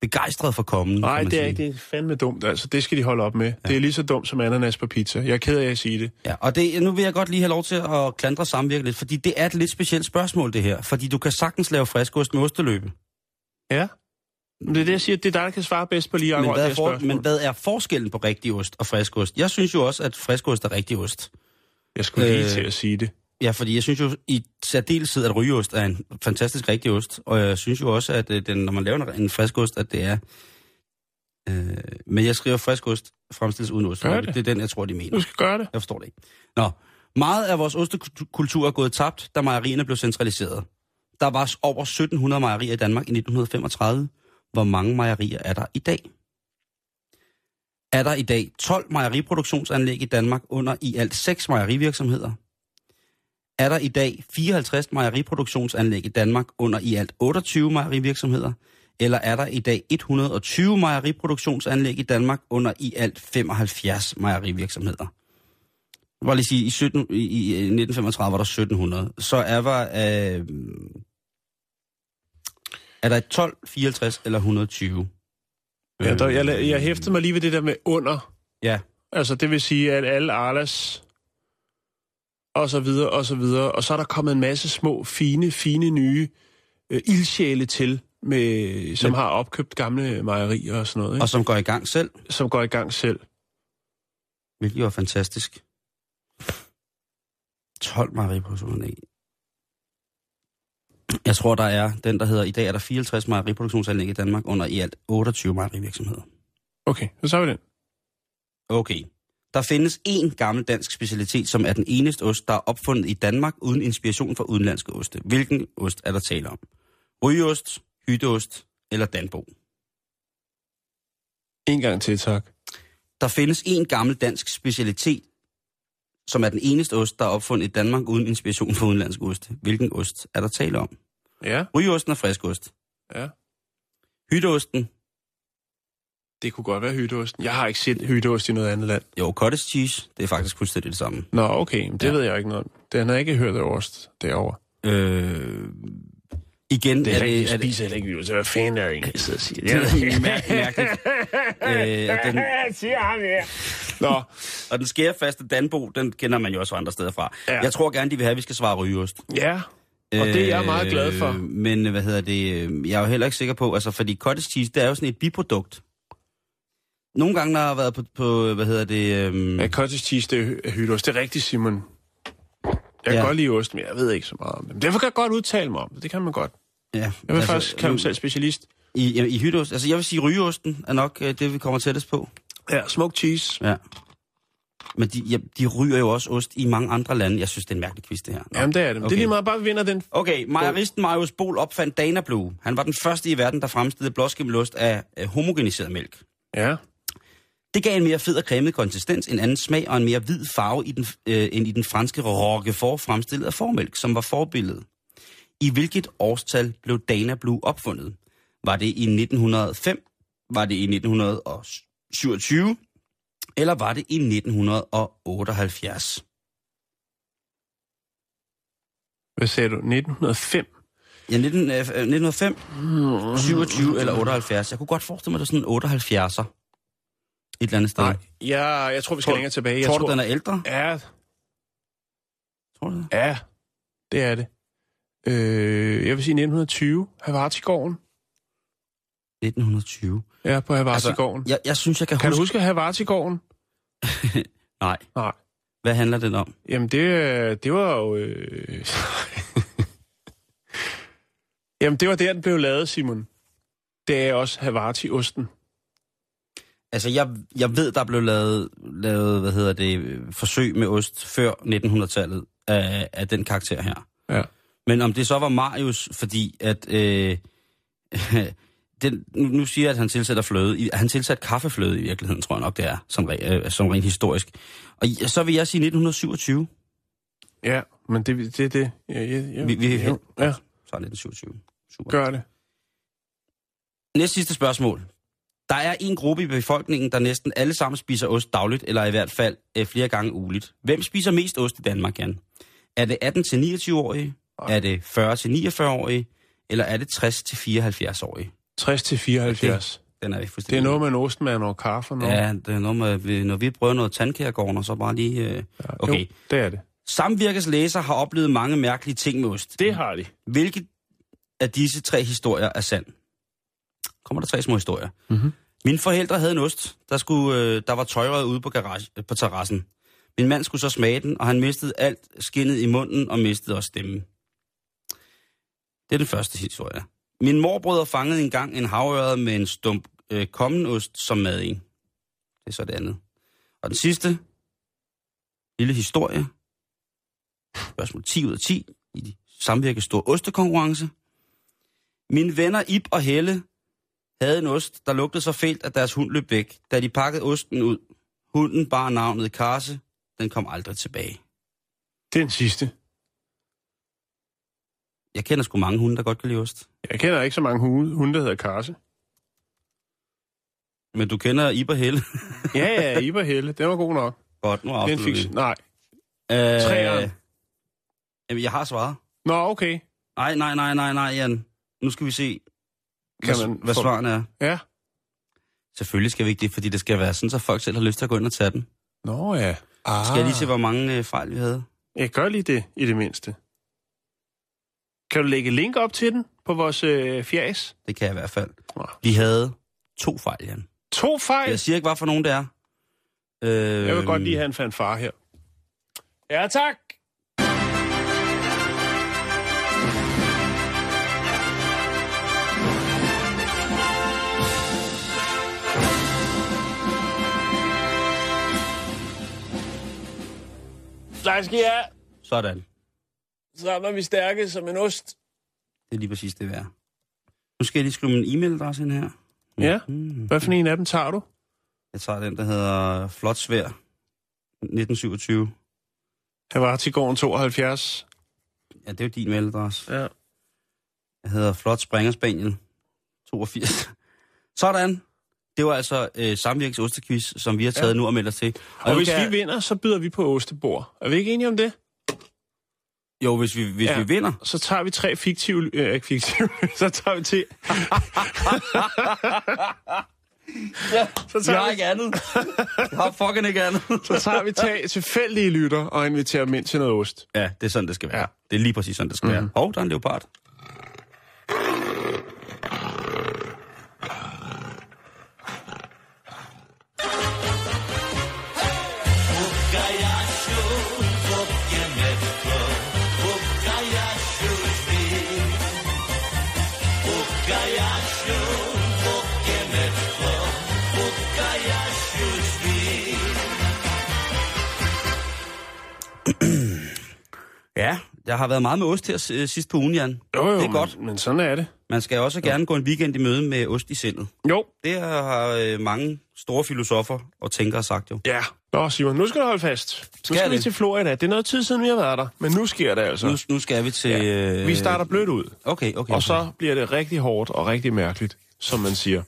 begejstret for kommen. Nej, det er sige. ikke. Det er fandme dumt, altså. Det skal de holde op med. Ja. Det er lige så dumt som ananas på pizza. Jeg er ked af at sige det. Ja, og det, nu vil jeg godt lige have lov til at klandre samvirke lidt, fordi det er et lidt specielt spørgsmål, det her. Fordi du kan sagtens lave friskost med osteløbe. Ja. Men det er det, jeg siger. Det er dig, der kan svare bedst på lige Men hvad, er for, men hvad er forskellen på rigtig ost og friskost? Jeg synes jo også, at friskost er rigtig ost. Jeg skulle lige Øh, til at sige det. Ja, fordi jeg synes jo i særdeleshed, at rygeost er en fantastisk rigtig ost. Og jeg synes jo også, at øh, den, når man laver en- en friskost, at det er... Øh, men jeg skriver friskost fremstilles uden ost. Gør det. det er den, jeg tror, de mener. Du skal gøre det. Jeg forstår det ikke. Nå, meget af vores ostekultur er gået tabt, da mejerierne blev centraliseret. Der var over 1700 mejerier i Danmark i 1935. Hvor mange mejerier er der i dag? Er der i dag 12 mejeriproduktionsanlæg i Danmark under i alt 6 mejerivirksomheder? Er der i dag 54 mejeriproduktionsanlæg i Danmark under i alt 28 mejerivirksomheder? Eller er der i dag 120 mejeriproduktionsanlæg i Danmark under i alt 75 mejerivirksomheder? Jeg vil bare lige sige, i, 17, i, i 1935 var der 1700. Så er der, øh, er der 12, 54 eller 120? Ja, der, jeg, jeg hæftede mig lige ved det der med under. Ja, Altså, det vil sige, at alle Arlas og så videre, og så videre. Og så er der kommet en masse små, fine, fine nye øh, ildsjæle til, med, som Men- har opkøbt gamle mejerier og sådan noget, ikke? og som går i gang selv, som går i gang selv. hvilket er fantastisk. 12 mejeriproduktionsanlæg. Jeg tror, der er den, der hedder, i dag er der 54 mejeriproduktionsanlæg i Danmark under i alt 28 mejerivirksomheder. Okay, så tager vi den. Okay. Der findes én gammel dansk specialitet, som er den eneste ost, der er opfundet i Danmark uden inspiration fra udenlandske oste. Hvilken ost er der tale om? Rygeost, hytteost eller danbo? En gang til, tak. Der findes én gammel dansk specialitet, som er den eneste ost, der er opfundet i Danmark uden inspiration fra udenlandske oste. Hvilken ost er der tale om? Ja, Rygeosten er friskost. ja. Hytteosten, Det kunne godt være hytteosten. Jeg har ikke set hytteost i noget andet land. jo, cottage cheese, det er faktisk fuldstændig det samme. Nå, okay, men det Ja. ja. ved jeg ikke noget om. Den har jeg ikke hørt af ost derovre. Øh, igen Det er, er det... jeg Er det spiser heller ikke hytteost. Hvad fanden er det egentlig, og siger? det er mær- mærkeligt. Øh, den, siger ham her. Nå, Og den skærefaste Danbo, den kender man jo også andre steder fra. Ja. Jeg tror gerne, de vil have, at vi skal svare rygeost. ja. Og det er jeg meget glad for. Øh, Men hvad hedder det, øh, jeg er jo heller ikke sikker på, altså fordi cottage cheese, det er jo sådan et biprodukt. Nogle gange, når jeg har været på, på hvad hedder det... Øhm, Ja, cottage cheese, det er hytteost. Det er rigtigt, Simon. Jeg kan Ja. godt lide ost, men jeg ved ikke så meget om det. Derfor kan jeg godt udtale mig om det. Det kan man godt. ja, Jeg vil altså, faktisk kalde mig selv specialist. I, i, i hytteost, altså jeg vil sige, rygeosten er nok øh, det, vi kommer tættest på. Ja, smoked cheese. Ja. Men de, ja, de ryger jo også ost i mange andre lande. Jeg synes, det er en mærkelig quiz, det her. Nå. Jamen, det er det. Okay. Det er lige meget, bare vi vinder den. Okay, mejeristen Marius Bol opfandt Dana Blue. Han var den første i verden, der fremstillede blåskimmelost af øh, homogeniseret mælk. Ja. Det gav en mere fed og cremet konsistens, en anden smag og en mere hvid farve i den, øh, end i den franske Roquefort fremstillet af formælk, som var forbilledet. I hvilket årstal blev Dana Blue opfundet? Var det i 1905? Var det i 1927? Eller var det i 1978? Hvad sagde du? 1905? Ja, 19, øh, 1905, 27 eller 78. Jeg kunne godt forestille mig, at det er sådan en 78'er. Et eller andet sted. Nej, ja, jeg tror, vi skal Tror- længere tilbage. Jeg tror, du, den er ældre? Ja, Tror du det? ja, det er det. Øh, jeg vil sige 1920. Havartigården. 1920. Ja, på Havartigården. Jeg, jeg synes, jeg kan, Kan du huske... huske Havartigården? Nej. Nej. Hvad handler den om? Jamen, det, øh, det var jo... Øh... Jamen, det var der, den blev lavet, Simon. Det er også Havarti-osten. Altså, jeg, jeg ved, der blev lavet, lavet, hvad hedder det, forsøg med ost før 1900-tallet af, af den karakter her. Ja. Men om det så var Marius, fordi at... Øh, den, nu, siger jeg, at han tilsætter fløde. Han tilsat kaffefløde i virkeligheden, tror jeg nok, det er, som, øh, som rent historisk. Og så vil jeg sige 1927. Ja, men det er det. det. Ja, ja, ja. Vi, vi, ja, ja, Så er 1927. Super. gør det. Næste sidste spørgsmål. Der er en gruppe i befolkningen, der næsten alle sammen spiser ost dagligt, eller i hvert fald øh, flere gange ugeligt. Hvem spiser mest ost i Danmark, Jan? Er det 18-29-årige? Er det 40-49-årige? Eller er det 60-74-årige? 60 til 74. Den er Det fuldstændig... er noget med en ostmand og kaffe og noget. Ja, det er noget med, når vi prøver noget tandkærgården, og så bare lige... Øh... Okay. Jo, det er det. Samvirkes læser har oplevet mange mærkelige ting med ost. Det har de. Hvilke af disse tre historier er sand? Kommer der tre små historier. Mhm. Mine forældre havde en ost, der, skulle, øh, der var tøjret ude på, garage, øh, på terrassen. Min mand skulle så smage den, og han mistede alt skinnet i munden og mistede også stemmen. Det er den første historie. Min morbrødre fangede engang en havørred med en stump øh, kommenost som mad i. Det er så det andet. Og den sidste lille historie. Spørgsmål 10 ud af 10 i de samvirke store ostekonkurrence. Mine venner Ib og Helle havde en ost, der lugtede så fælt, at deres hund løb væk. Da de pakkede osten ud, hunden bar navnet Karse. Den kom aldrig tilbage. Den sidste. Jeg kender sgu mange hunde, der godt kan lide ost. Jeg kender ikke så mange hunde, der hedder Karse. Men du kender Ib og Helle. Ja, ja, Iber Helle. Den var god nok. godt, nu er afslutter vi. Nej. Øh. Jamen, jeg har svaret. Nå, okay. Nej, nej, nej, nej, nej, Jan. Nu skal vi se, Kan hvad, man hvad få- svarene er. Ja. Selvfølgelig skal vi ikke det, fordi det skal være sådan, så folk selv har lyst til at gå ind og tage den. Nå ja. Ah. Skal jeg lige se, hvor mange øh, fejl vi havde? Jeg gør lige det, i det mindste. Kan du lægge link op til den på vores øh, fjæs? Det kan jeg i hvert fald. Vi havde to fejl, Jan. To fejl. Jeg siger ikke, hvad for nogen det er. Øh, Jeg vil godt lige have en fanfare her. Ja, tak. Der skal jeg. Sådan. Så er vi stærke som en ost. Det er lige præcis det, er. Nu skal jeg lige skrive min e-mailadresse ind her. Ja. Mm. Hvad for en af dem tager du? Jeg tager den, der hedder Flot Svær 1927. Jeg var til gården 72. Ja, det er jo din mailadresse. Ja. Jeg hedder Flot Springer Spaniel 82. Sådan. Det var altså øh, Samvirkes Ostequiz, som vi har taget ja. nu og meldt os til. Og nu hvis kan- vi vinder, så byder vi på ostebord. Er vi ikke enige om det? Jo, hvis vi, hvis Ja. vi vinder. Så tager vi tre fiktive... Øh, ikke fiktive. så tager vi til... Ja, så tager har vi- ikke andet. Vi har fucking ikke andet. Så tager vi tre tilfældige lytter og inviterer dem ind til noget ost. Ja, det er sådan, det skal være. Ja. Ja. Det er lige præcis sådan, det skal mm. være. Hov, der er en leopard. Jeg har været meget med ost her øh, sidst på ugen, Jan. Jo, jo, det er men, godt. men sådan er det. Man skal også gerne gå en weekend i møde med ost i sindet. Jo. Det har øh, mange store filosofer og tænkere sagt jo. Ja. Nå, Simon, nu skal du holde fast. Nu skal, jeg vi det? til Florida. Det er noget tid siden, vi har været der. Men nu sker det altså. Nu, nu skal vi til... Øh... Vi starter blødt ud. Okay, okay. Og så bliver det rigtig hårdt og rigtig mærkeligt, som man siger.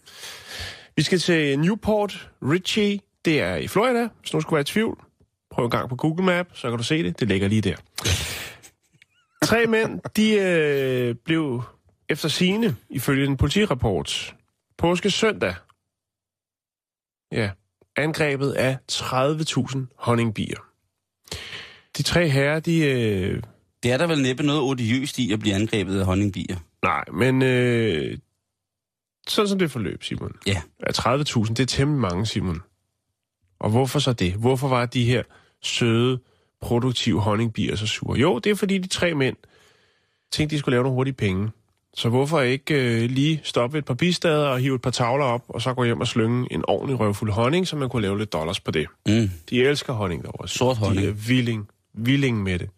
Vi skal til Newport Richie. Det er i Florida, hvis nu skulle være i tvivl. Prøv en gang på Google Map, så kan du se det. Det ligger lige der. Tre mænd, de øh, blev efter sine, ifølge en politirapport, påske søndag, ja, angrebet af 30.000 honningbier. De tre herrer, de... Øh, Det er der vel næppe noget odiøst i at blive angrebet af honningbier. nej, men øh, sådan som det forløb, Simon. Ja. Ja, 30.000, det er temmelig mange, Simon. Og hvorfor så det? Hvorfor var de her søde, produktive honningbier så sure? Jo, det er fordi de tre mænd tænkte, de skulle lave nogle hurtige penge. Så hvorfor ikke øh, lige stoppe et par bistader og hive et par tavler op, og så gå hjem og slynge en ordentlig røvfuld honning, så man kunne lave lidt dollars på det. Mm. De elsker honning derovre. Sort honning. De er villing, villing med det.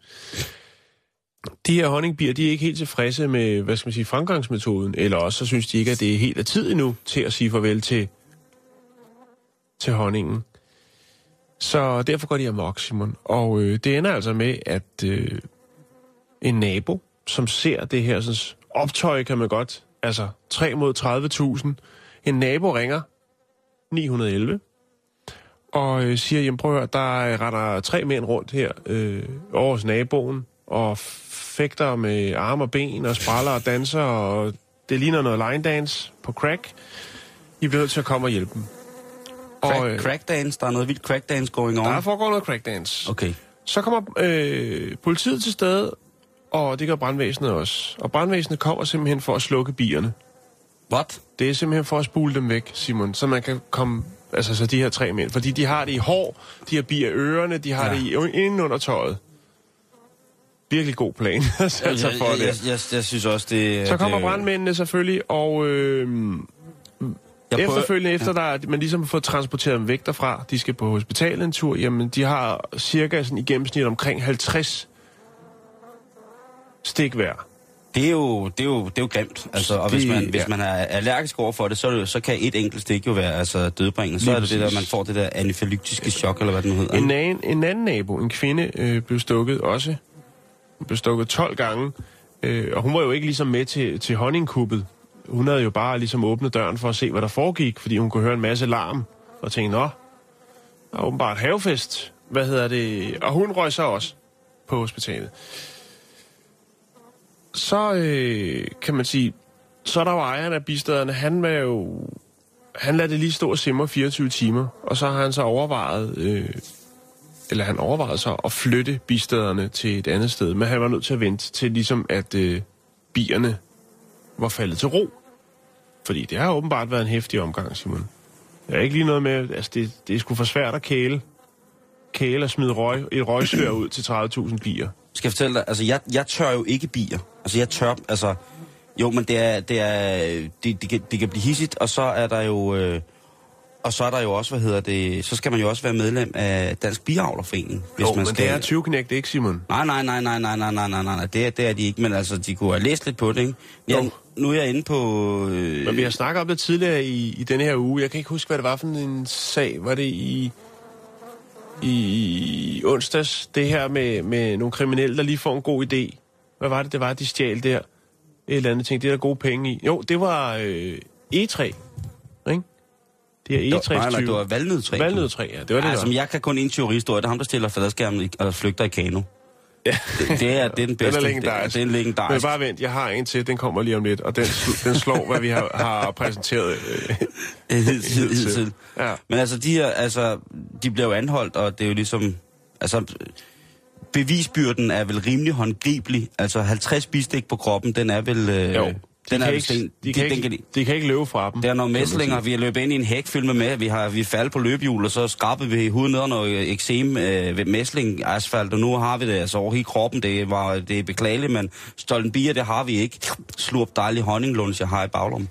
De her honningbier, de er ikke helt tilfredse med, hvad skal man sige, fremgangsmetoden, eller også så synes de ikke, at det er helt af tid endnu til at sige farvel til, til honningen. Så derfor går de amok, Simon. Og øh, det ender altså med, at øh, en nabo, som ser det her sådan, optøj, kan man godt, altså 3 mod 30.000, en nabo ringer 911 og øh, siger, jamen prøv at høre, der øh, retter tre mænd rundt her øh, over hos naboen og fægter med arme og ben og spraller og danser, og det ligner noget line dance på crack. I bliver nødt til at komme og hjælpe dem. Crack, øh, crack dance, der er noget vildt crack dance going on. der foregår noget crack dance. Okay. Så kommer øh, politiet til stede, og det gør brandvæsenet også. Og brandvæsenet kommer simpelthen for at slukke bierne. What? Det er simpelthen for at spule dem væk, Simon, så man kan komme... Altså, så de her tre mænd. Fordi de har det i hår, de har bier i ørerne, de har Ja. det i, inden under tøjet. Virkelig god plan, altså jeg, for jeg, det. jeg, jeg, jeg synes også, det... Så kommer det, brandmændene selvfølgelig, og øh, jeg prøver- efterfølgende, efter der, at man ligesom fået transporteret dem væk derfra, de skal på hospitalet en tur, jamen de har cirka sådan i gennemsnit omkring 50 stik hver. Det er jo, det er jo, det er jo grimt. Altså, og Det- hvis man, hvis ja. man er allergisk over for det, så, er det, så kan et enkelt stik jo være altså, dødbringende. Så Lige er det det der, man får det der anafylaktiske chok, eller hvad det nu hedder. En anden, en anden nabo, en kvinde, øh, blev stukket også. Hun blev stukket 12 gange, øh, og hun var jo ikke ligesom med til, til honningkuppet. Hun havde jo bare ligesom åbnet døren for at se, hvad der foregik, fordi hun kunne høre en masse larm, og tænkte, nå, der er åbenbart havefest. Hvad hedder det? Og hun røg så også på hospitalet. Så øh, kan man sige, så er der jo ejeren af bistederne, han var jo han lader det lige stå og simre 24 timer, og så har han så overvejet, øh, eller han overvejede så at flytte bistederne til et andet sted, men han var nødt til at vente til ligesom, at øh, bierne var faldet til ro. Fordi det har åbenbart været en hæftig omgang, Simon. Jeg er ikke lige noget med, altså det, det er sgu for svært at kæle, kæle og smide røg, et røgsvær ud til 30.000 bier. Skal jeg fortælle dig, altså jeg, jeg tør jo ikke bier. Altså jeg tør, altså... Jo, men det er, det er, det, det, kan, det kan blive hissigt, og så er der jo, øh, og så er der jo også, hvad hedder det, så skal man jo også være medlem af Dansk Biavlerforening, hvis Jo, man men skal. det er 20 knægt, ikke Simon? Nej, nej, nej, nej, nej, nej, nej, nej, nej, det, er- det er de ikke, men altså, de kunne have læst lidt på det, ikke? Jo. nu er jeg inde på... Øh, Men vi har snakket om det tidligere i, i denne her uge. Jeg kan ikke huske, hvad det var for en sag. Var det i, i onsdags, det her med, med nogle kriminelle, der lige får en god idé? Hvad var det, det var, de stjal der? Et eller andet ting. Det er der gode penge i. Jo, det var øh, E3. Det er E3 nej, nej, det var valnødtræ. Valnødtræ, ja. Det var det, Altså, jeg kan kun en teorihistorie. Det er ham, der stiller fladskærmen og flygter i kano. Ja. Det, det, er, det er den bedste. Den er legendarisk. Det, er- det er en Men bare vent, jeg har en til, den kommer lige om lidt, og den, den slår, hvad vi har, har præsenteret. Øh, Hidtil, hidtil. Ja. Men altså, de her, altså, de bliver jo anholdt, og det er jo ligesom, altså, bevisbyrden er vel rimelig håndgribelig. Altså, 50 bistik på kroppen, den er vel... Øh, jo, den de, er kan vel ikke, sten, de, kan den ikke, de- de kan ikke løbe fra dem. Der er nogle kan mæslinger, vi har løbet ind i en hæk fyldt med med, vi har vi faldet på løbehjul, og så skrabede vi hovedet ned under noget eksem øh, ved mæsling asfalt, og nu har vi det altså over hele kroppen, det, var, det er beklageligt, men stolten bier, det har vi ikke. Slurp dejlig honninglunds, jeg har i baglommen.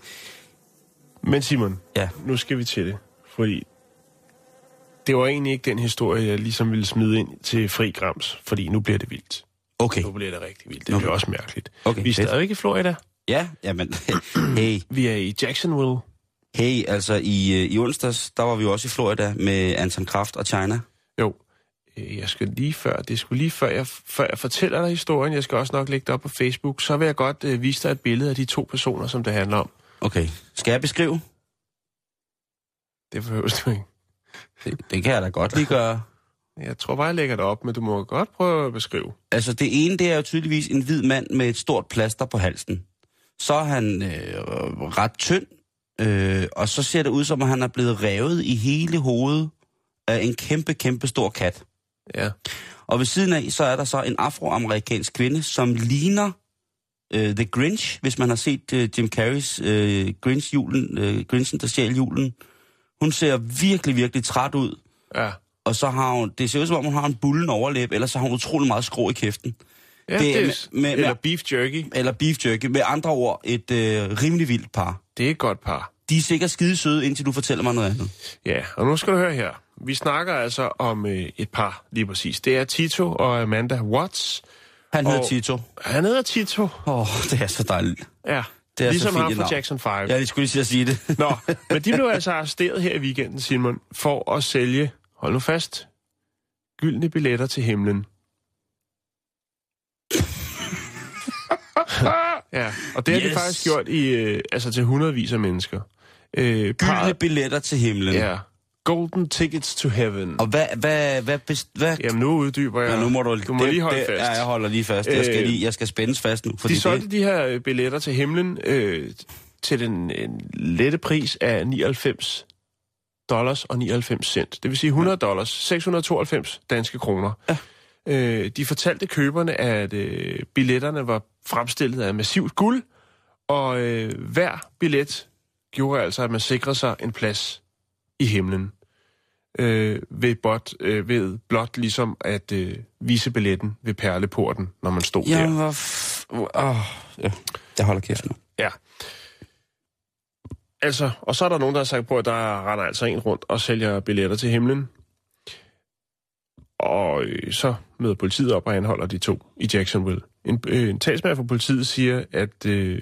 Men Simon, Ja. nu skal vi til det, fordi det var egentlig ikke den historie, jeg ligesom ville smide ind til Fri Grams, fordi nu bliver det vildt. Okay. Nu bliver det rigtig vildt. Det Nu- bliver også mærkeligt. Okay, vi er stadigvæk i Florida. Ja, jamen, hey, Vi er i Jacksonville. hey, altså i, øh, i onsdags, der var vi jo også i Florida med Anton Kraft og China. Jo, øh, jeg skal lige før, det skulle lige før jeg, før jeg fortæller dig historien, jeg skal også nok lægge det op på Facebook, så vil jeg godt øh, vise dig et billede af de to personer, som det handler om. Okay, skal jeg beskrive? Det behøver du ikke. Det, det kan jeg da godt lige gøre. Jeg tror bare, jeg lægger det op, men du må godt prøve at beskrive. Altså det ene, det er jo tydeligvis en hvid mand med et stort plaster på halsen. Så er han øh, ret tynd, øh, og så ser det ud som, at han er blevet revet i hele hovedet af en kæmpe, kæmpe stor kat. Ja. Og ved siden af, så er der så en afroamerikansk kvinde, som ligner øh, The Grinch, hvis man har set øh, Jim Carreys øh, Grinch julen, øh, Grinchen, der stjal julen. Hun ser virkelig, virkelig træt ud. Ja. Og så har hun, det ser ud som om, hun har en bullen overlæb, eller så har hun utrolig meget skrå i kæften. Ja Det er det, med- med- eller beef jerky. Eller beef jerky. Med andre ord, et øh, rimelig vildt par. Det er et godt par. De er sikkert skide søde, indtil du fortæller mig noget andet. Ja, og nu skal du høre her. Vi snakker altså om øh, et par, lige præcis. Det er Tito og Amanda Watts. Han hedder Tito. Han hedder Tito. Åh, oh, det er så dejligt. Ja, Det er ligesom ham fra. Jackson 5. Jeg skulle lige at sige det. Nå, men de blev altså arresteret her i weekenden, Simon, for at sælge, hold nu fast, gyldne billetter til himlen. Ja, og det har yes. de Yes. faktisk gjort i, øh, altså til hundredvis af mennesker. Øh, Gyldne billetter til himlen. Ja. Golden tickets to heaven. Og hvad, hvad, hvad, hvad, hvad Jamen, nu uddyber jeg. Ja, nu må du, du må det, lige holde det, fast. Ja, jeg holder lige fast. Jeg skal, Øh, lige, jeg skal spændes fast nu. Fordi De solgte det, de her øh, billetter til himlen øh, til den en lette pris af 99 dollars og 99 cent. Det vil sige 100 dollars, 692 danske kroner. Ja. Øh, de fortalte køberne, at øh, billetterne var fremstillet af massivt guld, og øh, hver billet gjorde altså, at man sikrede sig en plads i himlen. Øh, ved, blot, øh, ved blot ligesom at øh, vise billetten ved perleporten, når man stod der. jeg var... F- oh, ja. Jeg holder kæft nu. Ja. Altså, og så er der nogen, der har sagt på, at der render altså en rundt og sælger billetter til himlen. Og øh, så møder politiet op og anholder de to i Jacksonville. En, øh, en talsmand for politiet siger, at øh,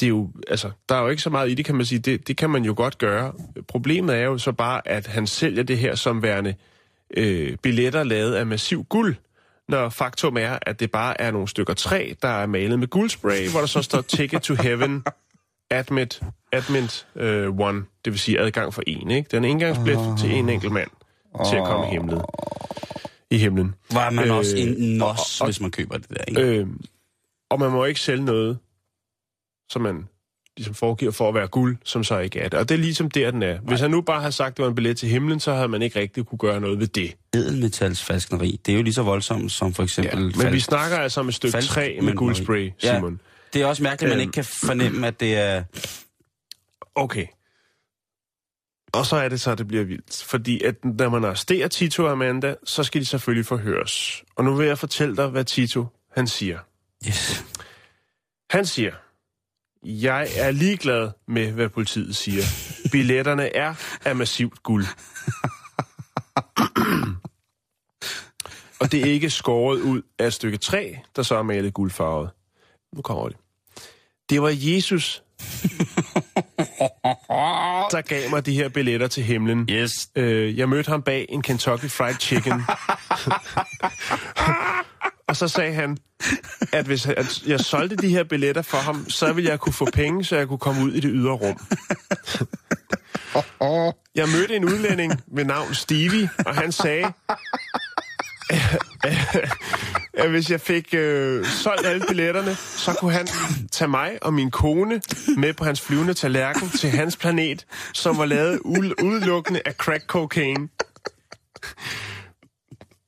det er jo, altså, der er jo ikke så meget i det, kan man sige. Det, det kan man jo godt gøre. Problemet er jo så bare, at han sælger det her som værende øh, billetter lavet af massiv guld, når faktum er, at det bare er nogle stykker træ, der er malet med guldspray, hvor der så står Ticket to Heaven, Admit, Admit uh, One, det vil sige adgang for en, ikke? Den er indgangsbillet oh. til en enkelt mand til at komme i himlen. I himlen. Var man øh, også en nos, og- hvis man køber det der, ikke? Øh, og man må ikke sælge noget, som man ligesom foregiver for at være guld, som så ikke er det. Og det er ligesom der, den er. Hvis han nu bare havde sagt, at det var en billet til himlen, så havde man ikke rigtig kunne gøre noget ved det. Edelmetalsfalskneri, det er jo lige så voldsomt som for Ja, eksempel... men falsk- vi snakker altså om et stykke falsk træ med guldspray, Ja. Simon. Det er også mærkeligt, at man Øhm. ikke kan fornemme, at det er... Okay. Og så er det så, at det bliver vildt. Fordi at når man arresterer Tito og Amanda, så skal de selvfølgelig forhøres. Og nu vil jeg fortælle dig, hvad Tito han siger. Yes. Han siger, jeg er ligeglad med, hvad politiet siger. Billetterne er af massivt guld. og det er ikke skåret ud af et stykke træ, der så er malet guldfarvet. Nu kommer det. Det var Jesus, der gav mig de her billetter til himlen. Yes. Øh, jeg mødte ham bag en Kentucky Fried Chicken. og så sagde han, at hvis at jeg solgte de her billetter for ham, så ville jeg kunne få penge, så jeg kunne komme ud i det ydre rum. Jeg mødte en udlænding ved navn Stevie, og han sagde, at hvis jeg fik øh, solgt alle billetterne, så kunne han tage mig og min kone med på hans flyvende tallerken til hans planet, som var lavet u- udelukkende af crack cocaine.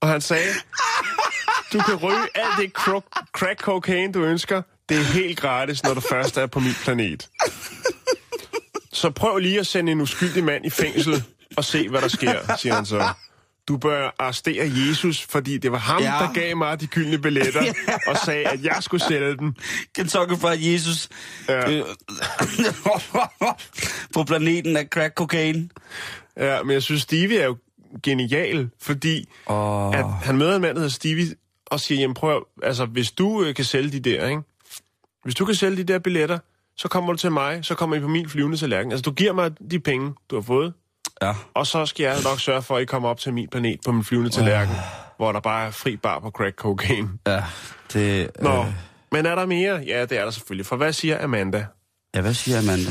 Og han sagde, du kan ryge alt det cro- crack cocaine, du ønsker. Det er helt gratis, når du først er på min planet. Så prøv lige at sende en uskyldig mand i fængsel og se, hvad der sker, siger han så. Du bør arrestere Jesus, fordi det var ham, Ja. ja. der gav mig de gyldne billetter, og sagde, at jeg skulle sælge dem. Kentucky Fried Jesus. Ja. Øh, på planeten af crack cocaine. Ja, men jeg synes, Stevie er jo genial, fordi Åh. at han møder en mand, der hedder Stevie, og siger, jamen prøv, altså hvis du øh, kan sælge de der, ikke? Hvis du kan sælge de der billetter, så kommer du til mig, så kommer I på min flyvende tallerken. Altså du giver mig de penge, du har fået, Ja. og så skal jeg nok sørge for, at I kommer op til min planet på min flyvende tallerken, hvor der bare er fri bar på crack cocaine. Ja, det... Nå, Øh, men er der mere? Ja, det er der selvfølgelig. For hvad siger Amanda? ja, hvad siger Amanda?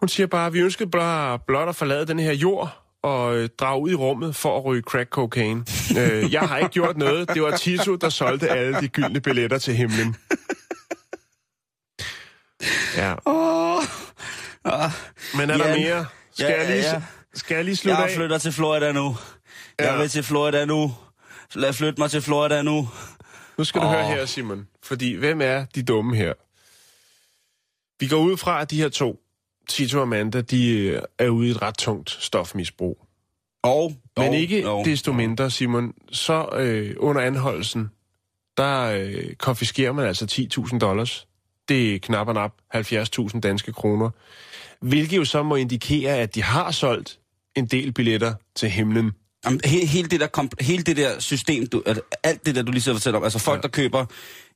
Hun siger bare, at vi ønskede blot, blot at forlade den her jord og øh, drage ud i rummet for at ryge crack cocaine. øh, jeg har ikke gjort noget. Det var Tito, der solgte alle de gyldne billetter til himlen. Ja, Åh. Oh. men er der Jan. mere? Skal, Ja, jeg lige, ja. Skal jeg lige slutte Jeg af? flytter til Florida nu. Jeg Ja. vil til Florida nu. Lad flytte mig til Florida nu. Nu skal du høre her, Simon. Fordi hvem er de dumme her? Vi går ud fra, at de her to, Tito og Amanda, de øh, er ude i et ret tungt stofmisbrug. Og, Men og, ikke og, desto mindre, Simon, så øh, under anholdelsen, der øh, konfiskerer man altså 10.000 dollars. Det er knap og nap 70.000 danske kroner. Hvilket jo så må indikere, at de har solgt en del billetter til himlen. Jamen, he, hele, det der hele det der system, du, altså, alt det der, du lige sidder og fortæller om, altså folk, ja. der køber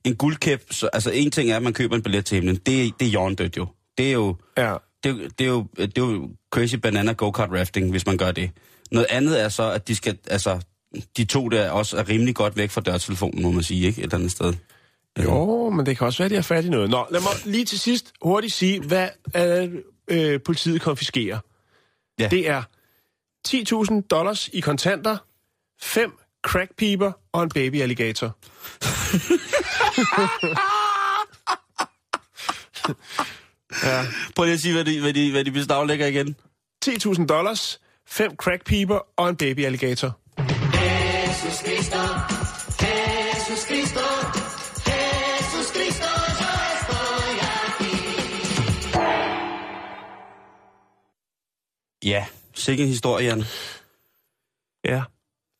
en guldkæp, så, altså en ting er, at man køber en billet til himlen, det, det er hjørndødt jo. Det er jo, Ja. det, er jo- det, er jo, det er jo crazy banana go-kart rafting, hvis man gør det. Noget andet er så, at de skal, altså, de to der også er rimelig godt væk fra dørtelefonen, må man sige, ikke? Et eller andet sted. Jo, men det kan også være, at de har fat i noget. Nå, lad mig lige til sidst hurtigt sige, hvad, øh, øh, politiet konfiskerer. Ja. Det er 10.000 dollars i kontanter, fem crackpiber og en baby alligator. ja. Prøv lige at sige, hvad de, hvad de, hvad de beslaglægger igen. 10.000 dollars, fem crackpiber og en baby alligator. Ja, sikke en historie, Jan. Ja.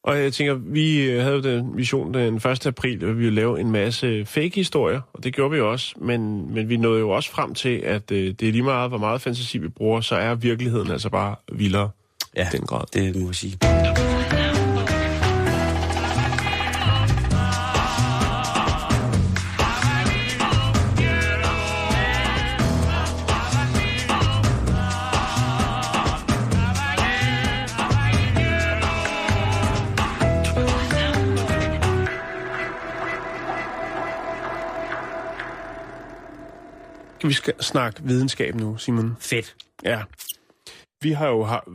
Og jeg tænker, vi øh, havde jo den vision den 1. april, at vi ville lave en masse fake-historier, og det gjorde vi også, men, men vi nåede jo også frem til, at øh, det er lige meget, hvor meget fantasi vi bruger, så er virkeligheden altså bare vildere Ja, den grad. det må jeg sige. Vi skal snakke videnskab nu, Simon. Fedt. Ja. Vi har jo har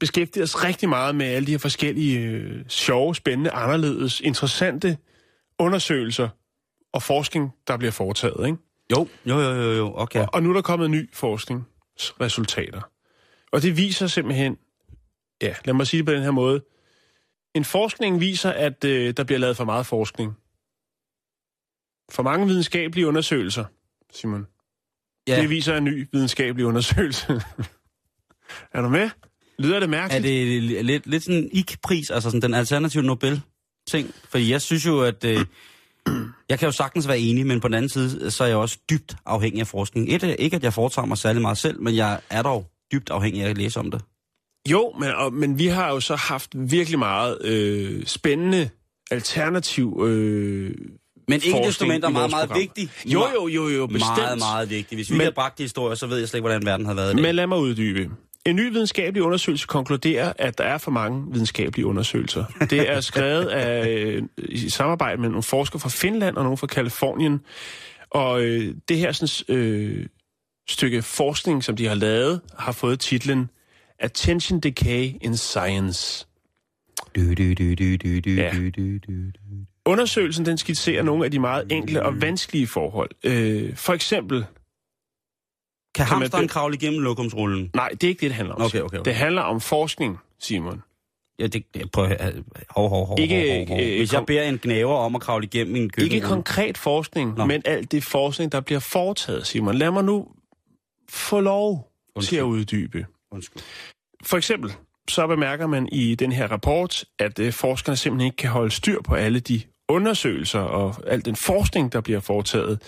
beskæftiget os rigtig meget med alle de her forskellige øh, sjove, spændende, anderledes, interessante undersøgelser og forskning, der bliver foretaget, ikke? Jo, jo, jo, jo, jo. okay. Og, og nu er der kommet ny forskningsresultater. Og det viser simpelthen, ja, lad mig sige det på den her måde. En forskning viser, at øh, der bliver lavet for meget forskning. For mange videnskabelige undersøgelser, Simon. Ja. Det viser en ny videnskabelig undersøgelse. er du med? Lyder det Er mærkeligt? det lidt, lidt sådan en IK-pris, altså sådan den alternative Nobel-ting? Fordi jeg synes jo, at... Øh, jeg kan jo sagtens være enig, men på den anden side, så er jeg også dybt afhængig af forskning. Et, er ikke, at jeg foretager mig særlig meget selv, men jeg er dog dybt afhængig af at læse om det. Jo, men, og, men vi har jo så haft virkelig meget øh, spændende alternativ øh, Men ikke desto mindre meget, meget program. vigtig. Jo, jo, jo, jo, bestemt. Meget, meget vigtig. Hvis vi Men- ikke havde bragt de historier, så ved jeg slet ikke, hvordan verden havde været i dag. Men lad mig uddybe. En ny videnskabelig undersøgelse konkluderer, at der er for mange videnskabelige undersøgelser. Det er skrevet af, øh, i samarbejde med nogle forskere fra Finland og nogle fra Kalifornien. Og øh, det her sådan, øh, stykke forskning, som de har lavet, har fået titlen Attention Decay in Science. Du, du, du, du, du, du, Ja. du, du, du, du. Undersøgelsen den skitserer nogle af de meget enkle og vanskelige forhold. Øh, for eksempel, Kan man hamsteren be- kravle igennem lokumsrullen? nej, det er ikke det, det handler om. Okay, okay, okay. Det handler om forskning, Simon. Ja, det, prøv at. Hov, hov, hov, Ikke, hov, hov, øh, Hvis jeg beder en knæver om at kravle igennem min køkken... Ikke konkret forskning. Nå. men alt det forskning, der bliver foretaget, Simon. Lad mig nu få lov Undskyld. til at uddybe. Undskyld. For eksempel, så bemærker man i den her rapport, at øh, forskerne simpelthen ikke kan holde styr på alle de undersøgelser og al den forskning, der bliver foretaget.